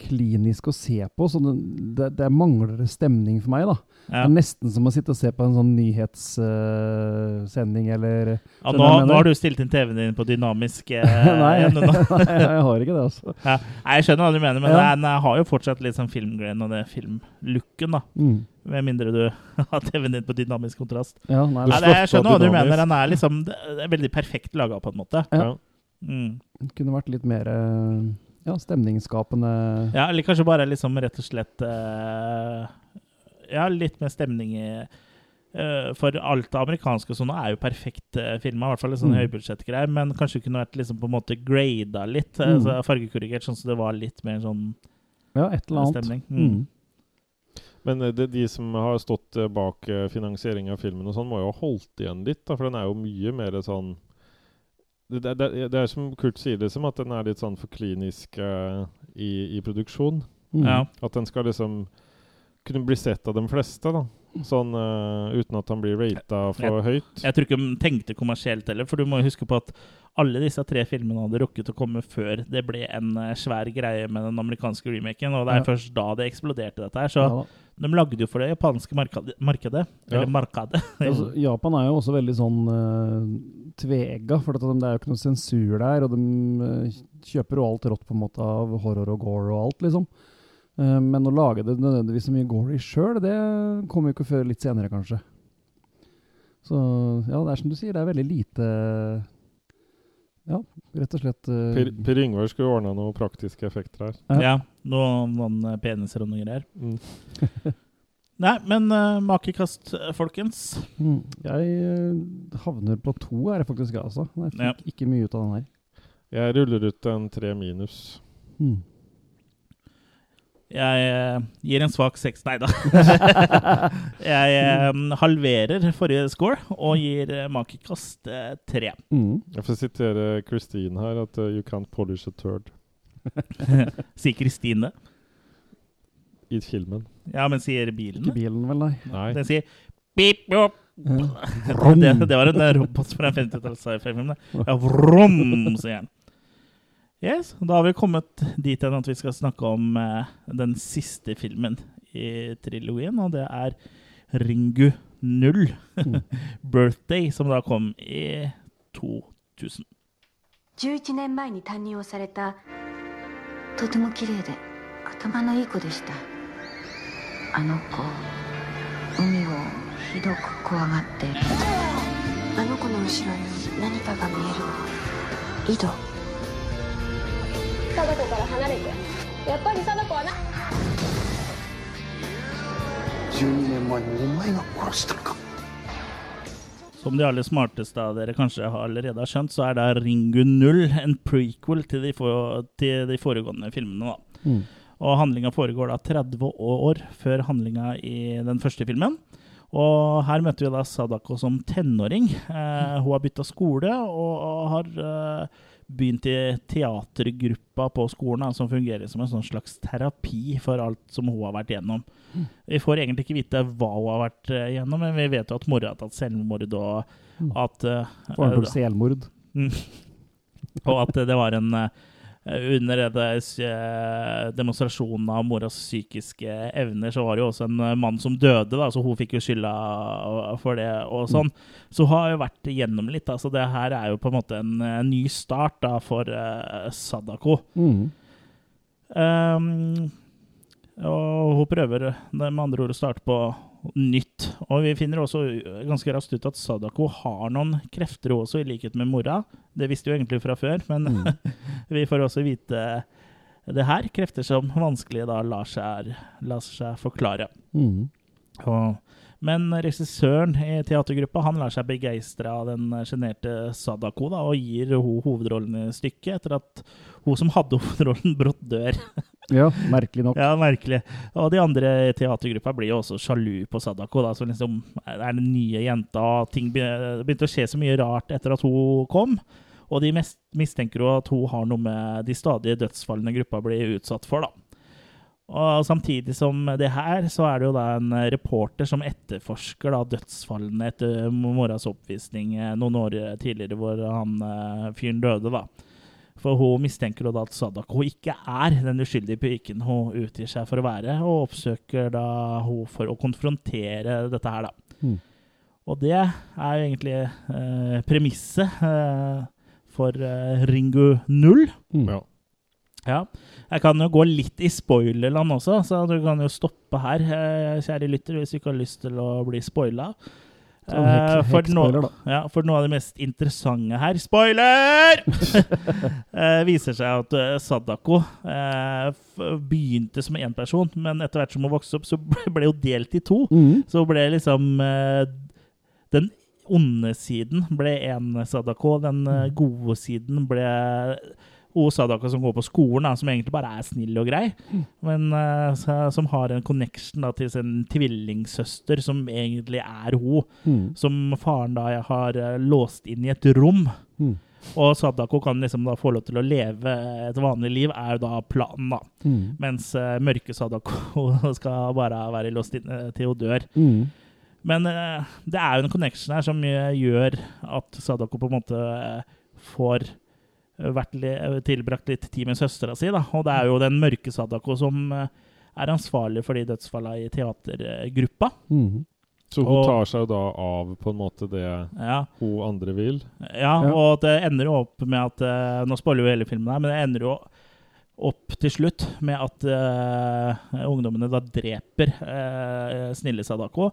klinisk å se på. Så den, det, det mangler stemning for meg, da. ja. Det er nesten som å sitte og se på en sånn nyhetssending eller ja nå, nå har du stilt inn TV-en din på dynamisk uh, Nei, nei, jeg har ikke det, altså. Ja. Nei, Jeg skjønner hva du mener, men Ja. den har jo fortsatt litt sånn filmgrain og det filmlooken, da. Mm. Med mindre du har TV-en din på dynamisk kontrast. Ja, nei, Nei, det det, jeg skjønner hva du mener. Den er liksom Det det er veldig perfekt laga, på en måte. Ja. Mm. Mm. kunne vært litt mer eh, ja, stemningsskapende. Ja, eller kanskje bare liksom rett og slett uh, Ja, litt mer stemning i uh, For alt det amerikanske og sånn er jo perfekt uh, filma, i hvert fall sånn Mm. høybudsjettgreier, men kanskje kunne vært liksom på en måte grada litt, Mm. altså fargekorrigert, sånn så det var litt mer sånn Ja, et eller annet. stemning. Mm. Mm. Men eh, det, de som har stått eh, bak eh, finansiering av filmen, og sånn, må jo ha holdt igjen litt. Da, for den er jo mye mer sånn det, det, det, er som Kurt sier, liksom, at den er litt sånn for klinisk uh, i, i produksjon. Mm. Ja. At den skal liksom kunne bli sett av de fleste, da. Sånn uh, uten at han blir rata for høyt. Jeg tror ikke de tenkte kommersielt heller, for du må jo huske på at alle disse tre filmene hadde rukket å komme før det ble en eh, svær greie med den amerikanske remaken, og det er Ja. først da det eksploderte, dette her. Så Ja. De lagde jo for det japanske markedet. markedet. Ja. Eller markedet. Altså, Japan er jo også veldig sånn uh, tvega, for det er jo ikke noe sensur der. Og de uh, kjøper jo alt rått på en måte av horror og gore og alt, liksom. Uh, men å lage det nødvendigvis så mye gory sjøl, det kommer jo ikke før litt senere, kanskje. Så ja, det er som du sier, det er veldig lite Ja, rett og slett uh, Per, per Yngvar skulle ordna noen praktiske effekter her. Ja. Ja, noen, noen eh, peniser og noe greier. Mm. Nei, men uh, makekast, eh, folkens. mm, Jeg uh, havner på to er det faktisk, altså. Jeg fikk Ja. ikke mye ut av den her. Jeg ruller ut en tre minus. Mm. Jeg uh, gir en svak seks Nei da. jeg um, halverer forrige score og gir uh, makekast uh, tre. Mm. Jeg får sitere Christine her, at uh, you can't polish a turd Sier Kristine. i filmen. Ja, men sier bilen Ikke det? bilen, vel, nei. Nei. Den sier beep, boop. Ja. det, det var en eh, robot fra en 50-talls sci-fi-film. det. Ja, vrom, sier han. Yes, da har vi kommet dit hen at vi skal snakke om eh, den siste filmen i trilogien, og det er Ringu 0, Birthday, som da kom i 2000. 11年前に担任をされた とても綺麗で頭のいい子でした。あの子海をひどく怖がって。あの子の後ろに何かが見えるの。井戸。貞子から離れて。やっぱり貞子はな。12年前にお前が殺したのか Som de aller smarteste av dere kanskje har allerede har skjønt, så er da Ringu 0 en prequel til de, for, til de foregående filmene. da. Mm. Og handlinga foregår da 30 år før handlinga i den første filmen. Og her møter vi da Sadako som tenåring. Eh, hun har bytta skole og, og har eh, begynt i teatergruppa på skolen, da, som fungerer som en sånn slags terapi for alt som hun har vært gjennom. Vi får egentlig ikke vite hva hun har vært eh, gjennom, men vi vet jo at mora har tatt selvmord, og Mm. at eh, Faren selvmord. Mm. Og at det var en eh, Under eh, demonstrasjonen av moras psykiske evner, så var det jo også en eh, mann som døde, da, så hun fikk jo skylda for det. og sånn. Så hun har jo vært igjennom litt. Altså det her er jo på en måte en, eh, ny start da, for uh, Sadako. Mm. Um, og hun prøver med andre ord å starte på nytt. Og vi finner også ganske raskt ut at Sadako har noen krefter også, i likhet med mora. Det visste jo egentlig fra før, men vi får også vite det her. Krefter som vanskelig da lar seg, lar seg forklare. Mm. Og, men regissøren i teatergruppa han lar seg begeistre av den sjenerte Sadako da, og gir hun hovedrollen i stykket, etter at hun som hadde hovedrollen, brått dør. Ja, merkelig nok. Ja, merkelig. Og de andre i teatergruppa blir jo også sjalu på Sadako, da, som liksom er den nye jenta. Ting begynte å skje så mye rart etter at hun kom. Og de mest mistenker jo at hun har noe med de stadige dødsfallene gruppa blir utsatt for, da. Og samtidig som det her, så er det jo da en reporter som etterforsker da dødsfallene etter moras oppvisning eh, noen år tidligere, hvor han eh, fyren døde, da. For hun mistenker da at Sadako ikke er den uskyldige piken hun utgir seg for å være, og oppsøker da hun for å konfrontere dette her, da. Mm. Og det er jo egentlig eh, premisset eh, for eh, Ringu 0. Mm. Ja. Ja. Jeg kan jo gå litt i spoilerland også, så du kan jo stoppe her, eh, kjære lytter, hvis du ikke har lyst til å bli spoila. Hek- Eh, for, nå, ja, for noe av det mest interessante her Spoiler! eh, viser seg at Sadako eh, begynte som én person, men etter hvert som hun vokste opp, så ble hun delt i to. Mm. Så ble liksom eh, Den onde siden ble én Sadako, den eh, gode siden ble hun Sadako som går på skolen, da, som egentlig bare er snill og grei, men uh, som har en connection da, til sin tvillingsøster, som egentlig er hun, Mm. som faren da har uh, låst inn i et rom. Mm. Og Sadako kan liksom da få lov til å leve et vanlig liv, er jo da planen, da. Mm. Mens uh, mørke Sadako skal bare være låst inn til hun dør. Mm. Men det er jo en connection her som gjør at Sadako på en måte får eh, vært li tilbrakt litt tid med søstera si. Da. Og det er jo den mørke Sadako som eh, er ansvarlig for de dødsfallene i teatergruppa. Mm. Så hun Og- tar seg jo da av på en måte det Ja, hun andre vil. ja, Ja. og det ender jo opp med at eh, Nå spoiler jo hele filmen her, men det ender jo opp til slutt med at uh, ungdommene da dreper uh, snille Sadako.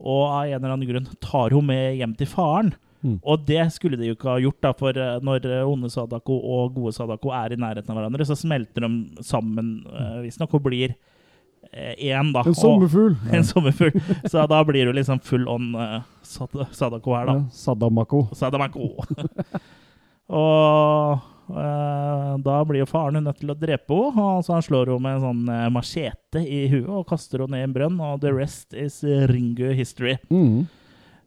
Og av en eller annen grunn tar hun med hjem til faren. Mm. Og det skulle de jo ikke ha gjort, da, for eh, når eh, onde Sadako og gode Sadako er i nærheten av hverandre, så smelter de sammen, uh, visstnok, og blir én, da. En sommerfugl. Og, en sommerfugl. Så da blir du liksom full on uh, Sad Sadako her, da. Ja, Sadamako. Sadamako. og da blir jo faren nødt til å drepe henne, og så han slår henne med en sånn eh, machete i huet og kaster henne ned i en brønn, og the rest is Ringu history. Mm.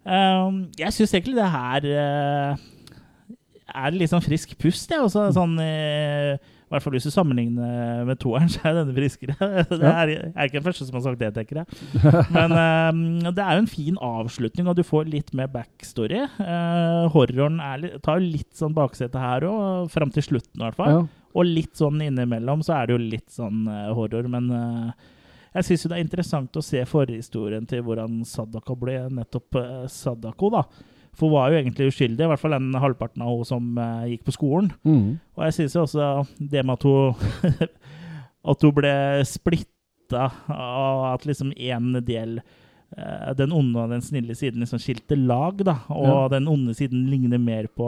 Um, jeg syns egentlig det her eh, er litt sånn frisk pust, jeg. Også, sånn, eh, I hvert fall hvis du sammenligner med toeren, så er denne friskere. Det er, jeg er ikke den første som har sagt det, tenker jeg. Men eh, det er jo en fin avslutning, og du får litt mer backstory. Eh, horroren er, tar litt sånn baksete her òg, fram til slutten i hvert fall. Og litt sånn innimellom så er det jo litt sånn horror, men Jeg syns det er interessant å se forhistorien til hvordan Sadako ble nettopp eh, Sadako, da. For hun var jo egentlig uskyldig, i hvert fall den halvparten av hun som uh, gikk på skolen. Mm. Og jeg syns jo også det med at hun At hun ble splitta av at liksom én del uh, Den onde og den snille siden liksom skilte lag, da. Og Ja. den onde siden ligner mer på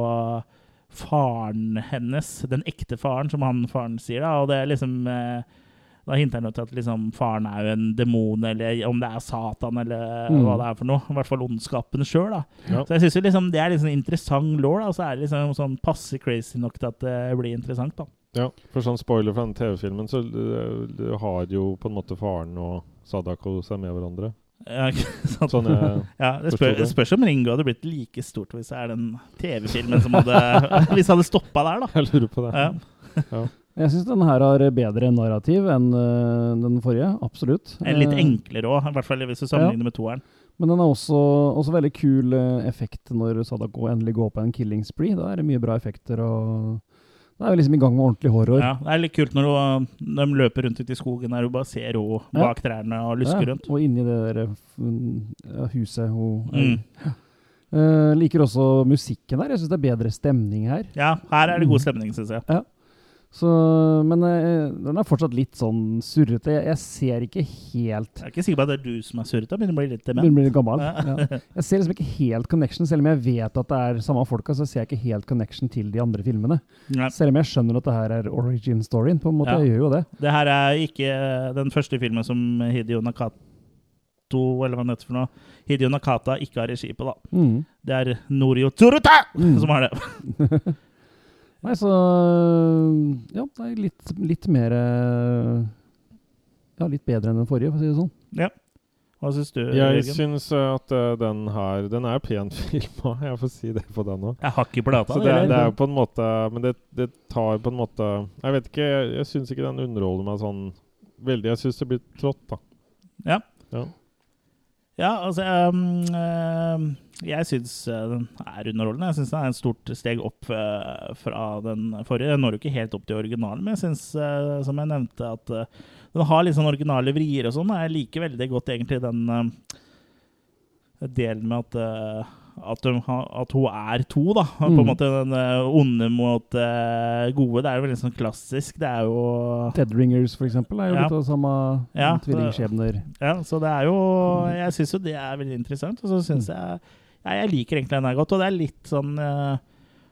faren hennes, den ekte faren, som han faren sier, da. Og det er liksom eh, Da hinter han jo til at liksom, faren er jo en demon, eller om det er Satan, eller Mm. hva det er for noe. I hvert fall ondskapen sjøl, da. Ja. Så jeg synes liksom det er liksom interessant law, da. Og så er det liksom sånn passe crazy nok til at det blir interessant, da. Ja, for sånn spoiler fra den TV-filmen, så uh, har jo på en måte faren og Sadako seg med hverandre. Ja? Sånn jeg ja, det spør, det. det spørs om Ringo hadde blitt like stort hvis det er den TV-filmen som hadde Hvis det hadde stoppa der, da. Jeg lurer på det. Ja. Ja. Jeg syns den her har bedre narrativ enn øh, den forrige. Absolutt. En litt Eh, enklere òg, i hvert fall hvis du sammenligner med toeren. Men den er også, også veldig kul eh, effekt når Sadako endelig går på en killing spree. Da er det mye bra effekter, og da er vi liksom i gang med ordentlig horror. Ja, det er litt kult når du, de løper rundt ute i skogen der og bare ser henne Ja. bak trærne og lusker Ja, rundt. Og inni det der mm, ja, huset hun Mm. uh, liker også musikken her. Jeg syns det er bedre stemning her. Ja, her er det Mm. god stemning, syns jeg. Så, men eh, den er fortsatt litt sånn surrete. Jeg, jeg ser ikke helt Jeg er ikke sikker på at det er du som er surrete, men å blir litt dement. Blir litt gammel. Ja. Jeg ser liksom ikke helt connection, selv om jeg vet at det er samme folka, så ser jeg ikke helt connection til de andre filmene. Nei. Selv om jeg skjønner at det her er origin storyen, på en måte. Ja. Jeg gjør jo det. Det her er ikke den første filmen som Hidio Nakato, eller hva det heter for noe, Hidio Nakata ikke har regi på, da. Mm. Det er Norio Tsuruta Mm. som har det. Nei, så Ja, det er litt, litt mer eh, Ja, litt bedre enn den forrige, for å si det sånn. Ja. Hva syns du, Jeg Jørgen? syns uh, at uh, den her Den er pent filma, jeg får si det på den òg. Jeg har ikke plata. Så det, det er jo på en måte Men det, det tar på en måte Jeg vet ikke, jeg, jeg syns ikke den underholder meg sånn veldig. Jeg syns det blir trått, da. Ja. Ja. Ja, altså um, Jeg syns eh, den er underholdende. Jeg syns den er et stort steg opp eh, fra den forrige. Den når jo ikke helt opp til originalen, men jeg syns, eh, som jeg nevnte, at den har litt sånn originale vrier og sånn. Jeg liker veldig godt egentlig den delen med at at, de at hun er to, da. På en Mm. måte den eh, onde mot uh, gode. Det er jo veldig sånn klassisk. Det er jo Dead Ringers, for eksempel, er jo Ja. litt av samme Ja, tvillingskjebner. Ja, så det er jo Jeg syns jo det er veldig interessant. Og så syns jeg ja, Jeg liker egentlig den her godt, og det er litt sånn uh,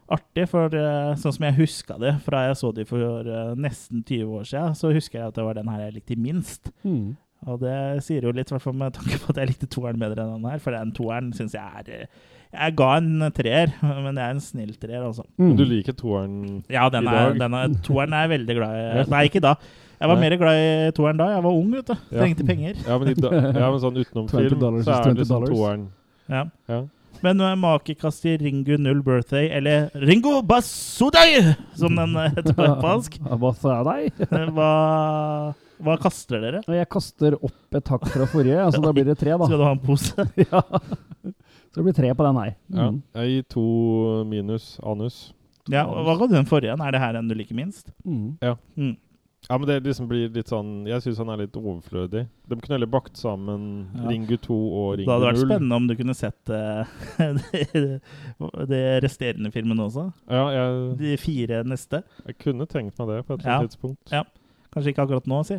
artig, for uh, sånn som jeg huska det fra jeg så de for nesten 20 år siden, så husker jeg at det var den her jeg likte minst. Mm. Og det sier jo litt, i hvert fall med tanke på at jeg likte toeren bedre enn den her, for den toeren syns jeg er eh, Jeg ga en treer, men det er en snill treer, altså. Mm. Men du liker toeren Ja, den I er, dag? Ja, er, toeren er jeg veldig glad i. Nei, ikke da. Jeg var Nei. mer glad i toeren da. Jeg var ung, vet du. Ja. Trengte penger. Ja, men, i da, ja, men sånn utenom film, dollars så er det liksom toeren. Ja. Ja. Men uh, makekast i Ringu Null Birthday, eller Ringo Basudai, som den heter på japansk, Basudai? Hva sa jeg deg? Hva, kaster dere? Jeg kaster opp et hakk fra forrige, altså da blir det tre, da. Skal du ha en pose? ja. Så det blir tre på den her. Ja. Mm. Jeg gir to minus anus. Ja, Hva ga du den forrige? Er det her en du liker minst? Mm. Mm. Ja, men det liksom blir litt sånn Jeg syns han er litt overflødig. De kunne heller bakt sammen Ja. Ringu 2 og Ringu Det Ringu hadde vært spennende om du kunne sett uh, det, det resterende filmen også. Ja, jeg, De fire neste. jeg kunne tenkt meg det på et Ja. tidspunkt. Ja. Kanskje ikke akkurat nå, si.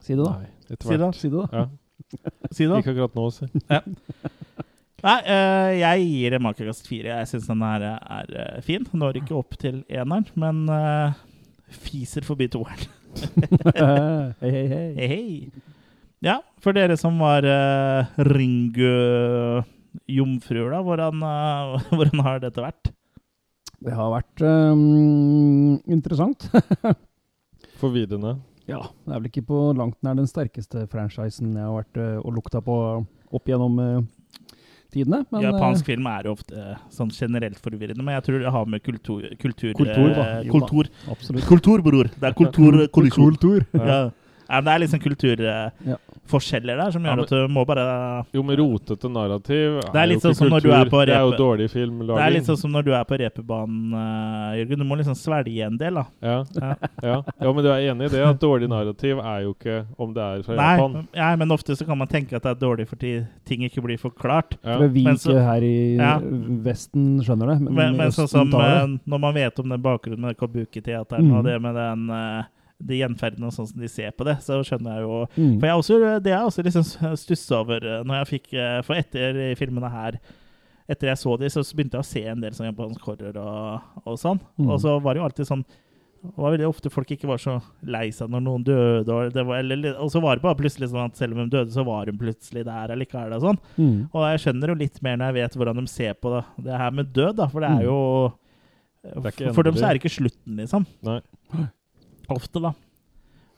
Si det, da. Nei, Si det. Si det, da. Ja, Si det, ikke akkurat nå, si. Nei, eh, jeg gir Makerkast fire. Jeg syns den her er eh, fin. Når ikke opp til eneren, men eh, fiser forbi toeren. hei, hei, hei. Hei, hei. Ja, for dere som var uh, Ringu-jomfruer, da, hvordan, hvordan har dette vært? Det har vært um, interessant. Forvirrende. Ja, det er vel ikke på langt nær den sterkeste franchisen jeg har vært øh, og lukta på opp gjennom øh, tidene. Men, Japansk film er jo ofte eh, sånn generelt forvirrende, men jeg tror det har med kultur Kultur, Kultur, da. kultur. Jo da. absolutt. kultur bror. Det er kultur, Kultur. Ja. Ja, men det er liksom kulturforskjeller der som Ja, gjør men- at du må bare Jo, men rotete narrativ Det er litt jo sånn ikke sånn kultur. er på Det er jo dårlig filmlaging. Det er litt sånn som når du er på reperbanen, eh, Jørgen. Du må liksom svelge en del, da. Ja. Ja. ja. ja, men du er enig i det? At dårlig narrativ er jo ikke om det er fra Japan. Nei, ja, men ofte så kan man tenke at det er dårlig fordi ting ikke blir forklart. Ja. For vi Men så- ikke her i Ja. Vesten skjønner det, men, Men, men sånn som eh, når man vet om den bakgrunnen med Kabuki-teateren Mm. og det med den eh, de gjenferdene og sånn som de ser på det, så skjønner jeg jo Mm. For jeg også, det har jeg også liksom stussa over eh, når jeg fikk eh, For etter filmene her Etter jeg så de, så begynte jeg å se en del sånn japansk horror og, og sånn. Mm. Og så var det jo alltid sånn det var veldig ofte folk ikke var så lei seg når noen døde. Og, det var, eller, og så var det bare plutselig sånn at selv om hun døde, så var hun plutselig der allikevel. Og sånn. Mm. Og jeg skjønner jo litt mer når jeg vet hvordan de ser på det, det her med død, da. For det er jo jo er For dem så er det ikke slutten, liksom. Nei. Ofte, da.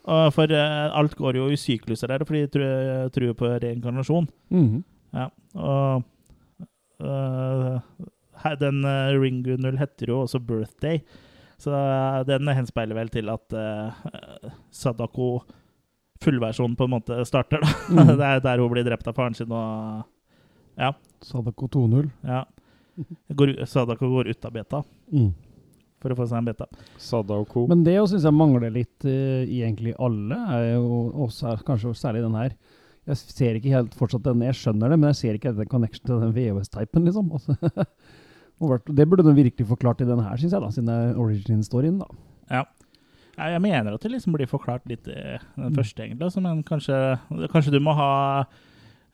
Og for eh, alt går jo i sykluser der, fordi de tror, tror på reinkarnasjon. Mhm. Ja, og uh, den uh, Ringu 0 heter jo også Birthday, så eh, den henspeiler vel til at uh, Sadako fullversjonen på en måte starter. da. Mm. det er der hun blir drept av faren sin og Ja. Sadako 2.0. ja. Går, Sadako går ut av beta Mm. For å få seg en beta. Sada og co. Men det syns jeg mangler litt uh, i egentlig alle, er jo også, kanskje særlig den her. Jeg ser ikke helt fortsatt den, jeg skjønner det, men jeg ser ikke den connection til den VHS-typen, liksom. Altså, det burde de virkelig forklart i den her, syns jeg, da, siden det er origin-storyen, da. Ja. Ja, Jeg mener at det liksom blir forklart litt i den Mm. første, egentlig. altså, Men kanskje, kanskje du må ha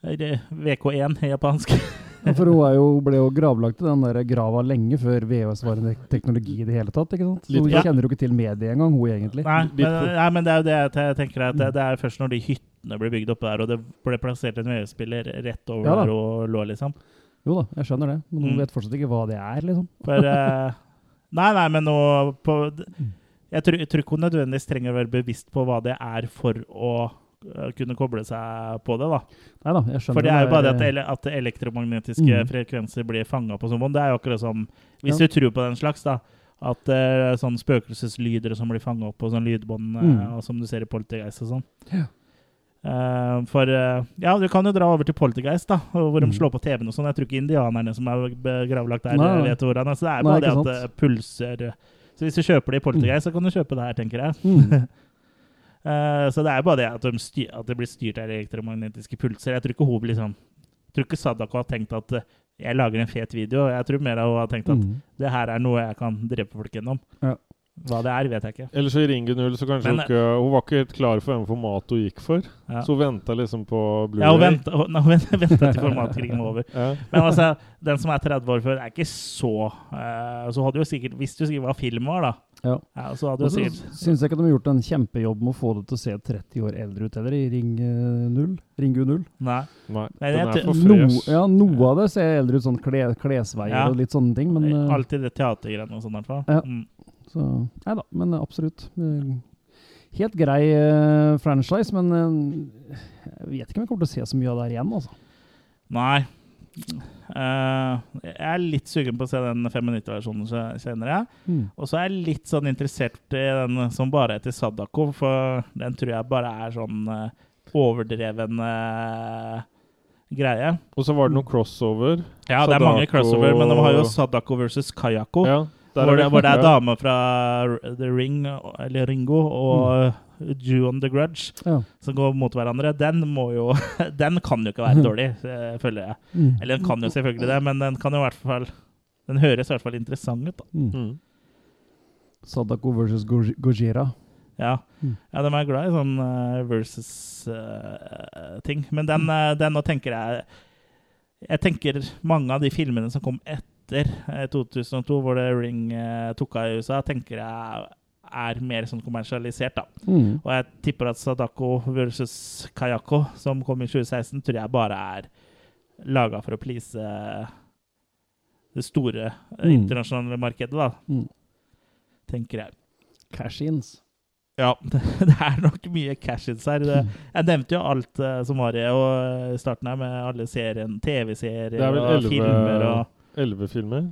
eh, VK1 i japansk. For hun er jo, ble jo gravlagt i den der grava lenge før VHS var en teknologi i det hele tatt. ikke sant? Så Litt- hun ja. kjenner jo ikke til mediet engang, hun egentlig. Nei, men, nei, men det er jo det jeg tenker at det, det er først når de hyttene ble bygd opp der, og det ble plassert en VHS-spiller rett over Ja der hun lå, liksom. Jo da, jeg skjønner det, men hun Mm. vet fortsatt ikke hva det er, liksom. For uh, Nei, nei, men nå på Mm. Jeg tror, jeg tror ikke hun nødvendigvis trenger å være bevisst på hva det er for å kunne koble seg på det, da. Neida, For det er jo bare det at, ele at elektromagnetiske Mm. frekvenser blir fanga på sånn bånd. Det er jo akkurat som Hvis Ja. du tror på den slags, da. At uh, sånne spøkelseslyder som blir fanga opp på sånn lydbånd, eh, Mm. og som du ser i Poltergeist og sånn. Ja. Uh, for uh, Ja, du kan jo dra over til Poltergeist, da, hvor de Mm. slår på TV-en og sånn. Jeg tror ikke indianerne som er gravlagt der, Nei, nei. vet er. Så det er Nei, bare det at det pulser Så hvis du kjøper det i Poltergeist, så kan du kjøpe det her, tenker jeg. Mm. Eh, så det er bare det at, de styr, at det blir styrt av elektromagnetiske pulser. Jeg tror ikke hun blir sånn Jeg tror ikke Sadako har tenkt at eh, jeg lager en fet video. Jeg tror mer hun har tenkt at Mm. det her er noe jeg kan drepe folk gjennom. Ja. Hva det er, vet jeg ikke. Ellers i Ringen 0 så kanskje Men- hun ikke Hun var ikke helt klar for hvem format hun gikk for. Ja. Så hun venta liksom på Blu-ray. Ja, hun venta, hun, hun venta til formatkrigen var over. Ja. Men altså, den som er 30 år før, er ikke så uh, Så hadde jo sikkert Hvis du sikkert hva film var, da, Ja. så hadde Og så sikkert syns jeg ikke de har gjort en kjempejobb med å få det til å se 30 år eldre ut heller, i Ring eh, 0. Ringu 0. Nei. Nei, den er for No, ja, noe av det ser eldre ut, sånn kle, klesveier Ja. og litt sånne ting, men uh, Alltid det teatergreiene og sånn, i hvert fall. Ja. Mm. så, Nei da, men absolutt. Eh, Helt grei uh, franchise, men uh, jeg vet ikke om jeg kommer til å se så mye av det her igjen, altså. Nei. Eh, jeg er litt sugen på å se den 95-versjonen se- senere. Mm. Og så er jeg litt sånn interessert i den som bare heter Sadako, for den tror jeg bare er sånn uh, overdreven uh, greie. Og så var det noe crossover. Ja, det er mange crossover, men de har jo Sadako versus Kayako. Ja, hvor, det, hvor det er dame fra The Ring, eller Ringo, og Jew on the Grudge Ja. som går mot hverandre. Den må jo Den kan jo ikke være dårlig, eh, føler jeg. Mm. Eller den kan jo selvfølgelig det, men den kan jo i hvert fall Den høres i hvert fall interessant ut, da. Mm. Mm. Sadako versus Gojira. Ja. Mm. ja, de er glad i sånn eh, versus-ting. Men den, uh, den nå tenker jeg Jeg tenker mange av de filmene som kom etter eh, 2002, hvor det Ring eh, tok av i USA, tenker jeg er mer sånn kommersialisert, da. Mm. Og jeg tipper at Sadako versus Kayako, som kom i 2016, tror jeg bare er laga for å please det store eh, Mm. internasjonale markedet, da. Mm. Tenker jeg. Cash-ins. Ja, det, det er nok mye cash-ins her. Det, jeg nevnte jo alt uh, som var i og starten her, med alle serien, TV-serier er og filmer elleve og elleve filmer?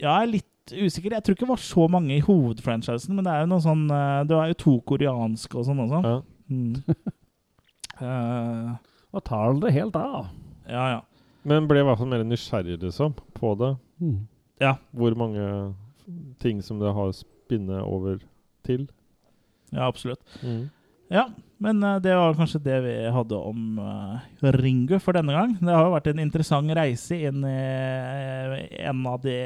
Ja, litt usikker. Jeg tror ikke det var så mange i hovedfranchisen, men det er jo noe sånn eh, Det var jo to koreanske og sånn også. Ja. Mm. uh, Og tar det helt av. ja, ja. Men ble i hvert fall mer nysgjerrig liksom, på det. Mm. Ja. Hvor mange ting som det har spinnet over til. Ja, absolutt. Mm. Ja, men eh, det var kanskje det vi hadde om uh, Ringu for denne gang. Det har jo vært en interessant reise inn i eh, en av de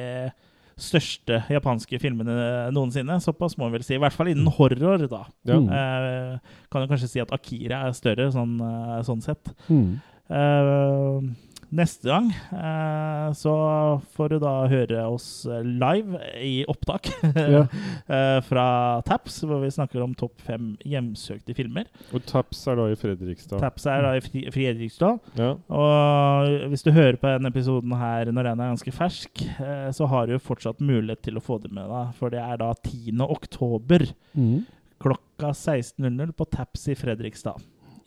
største japanske filmene noensinne. Såpass må vi vel si. I hvert fall innen horror, da. Ja. Mm. Eh, kan jo kanskje si at Akira er større, sånn, eh, sånn sett. Mm. Eh, neste gang eh, så får du da høre oss live i opptak Ja. eh, fra Taps, hvor vi snakker om topp fem hjemsøkte filmer. Og Taps er da i Fredrikstad. Taps er da i Fredrikstad. Ja. Og hvis du hører på denne episoden her når den er ganske fersk, eh, så har du jo fortsatt mulighet til å få det med deg, for det er da 10. oktober Mm. klokka 16.00 på Taps i Fredrikstad.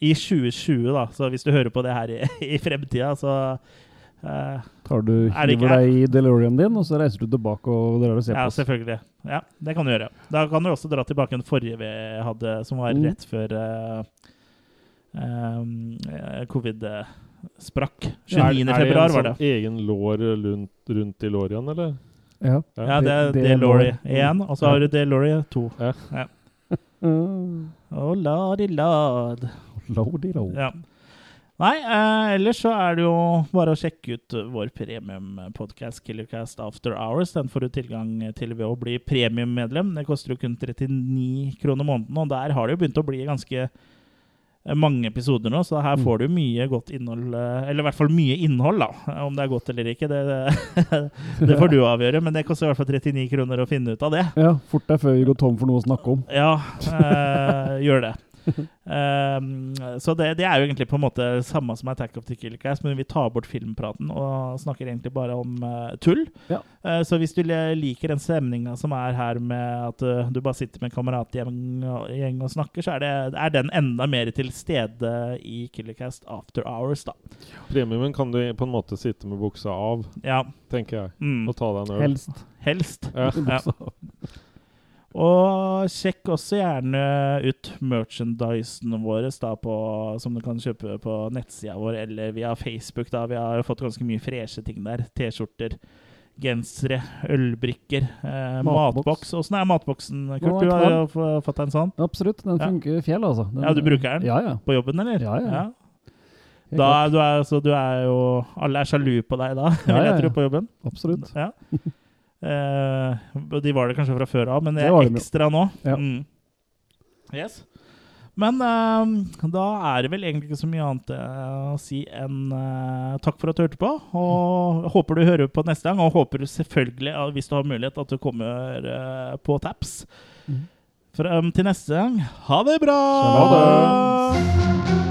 I 2020, da. Så hvis du hører på det her i, i fremtida, så uh, Tar du, Er hiver deg i DeLorean din, og så reiser du tilbake og drar og ser Ja, på oss. selvfølgelig. Ja, det kan du gjøre. Da kan du også dra tilbake den forrige vi hadde, som var Mm. rett før uh, um, covid sprakk. Er, 29. er er februar var det. sånn egen lår rundt, rundt i lårene, eller? Ja. Ja, det er DeLorean Delori 1, og så har du Delori 2. Mm. Oh, ladi lad. Lodi-lo. Ja. Nei, eh, ellers så er det jo bare å sjekke ut vår premiumpodkast Killercast After Hours. Den får du tilgang til ved å bli premiummedlem. Det koster jo kun 39 kroner måneden, og der har det jo begynt å bli ganske eh, mange episoder nå, så her Mm. får du mye godt innhold, eh, eller i hvert fall mye innhold, da. Om det er godt eller ikke, det, det får du avgjøre, men det koster i hvert fall 39 kroner å finne ut av det. Ja, fort deg før vi går tom for noe å snakke om. Ja, eh, gjør det. Um, så det, det er jo egentlig på en måte samme som Attack of the Killer Cast, men vi tar bort filmpraten og snakker egentlig bare om uh, tull. Ja. Uh, så hvis du liker den stemninga som er her med at uh, du bare sitter med en kameratgjeng og, og snakker, så er, det, er den enda mer til stede i Killercast After Hours, da. Premiumen kan du på en måte sitte med buksa av, Ja. tenker jeg. Mm. Og ta deg en øl. Helst. Helst. Ja. Ja. Og sjekk også gjerne ut merchandisen vår som du kan kjøpe på nettsida vår eller via Facebook. da. Vi har jo fått ganske mye freshe ting der. T-skjorter, gensere, ølbrikker, eh, Matboks. matboks. Åssen er matboksen, Kurt? Du har jo fått deg en sånn Absolutt. Den Ja. funker fjell, altså. Den, Ja, du bruker den? Ja, ja. på jobben, eller? Ja, ja. Ja. Da, du er, så du er jo Alle er sjalu på deg da, Ja, vil ja, jeg tro, på jobben. Absolutt. Ja. Eh, de var det kanskje fra før av, men det Det er ekstra nå. Ja. Mm. Yes. Men eh, da er det vel egentlig ikke så mye annet eh, å si enn eh, takk for at du hørte på. Og håper du hører på neste gang, og håper selvfølgelig, eh, hvis du har mulighet, at du kommer eh, på Taps. Mm. Frem til neste gang, ha det bra! Ha det!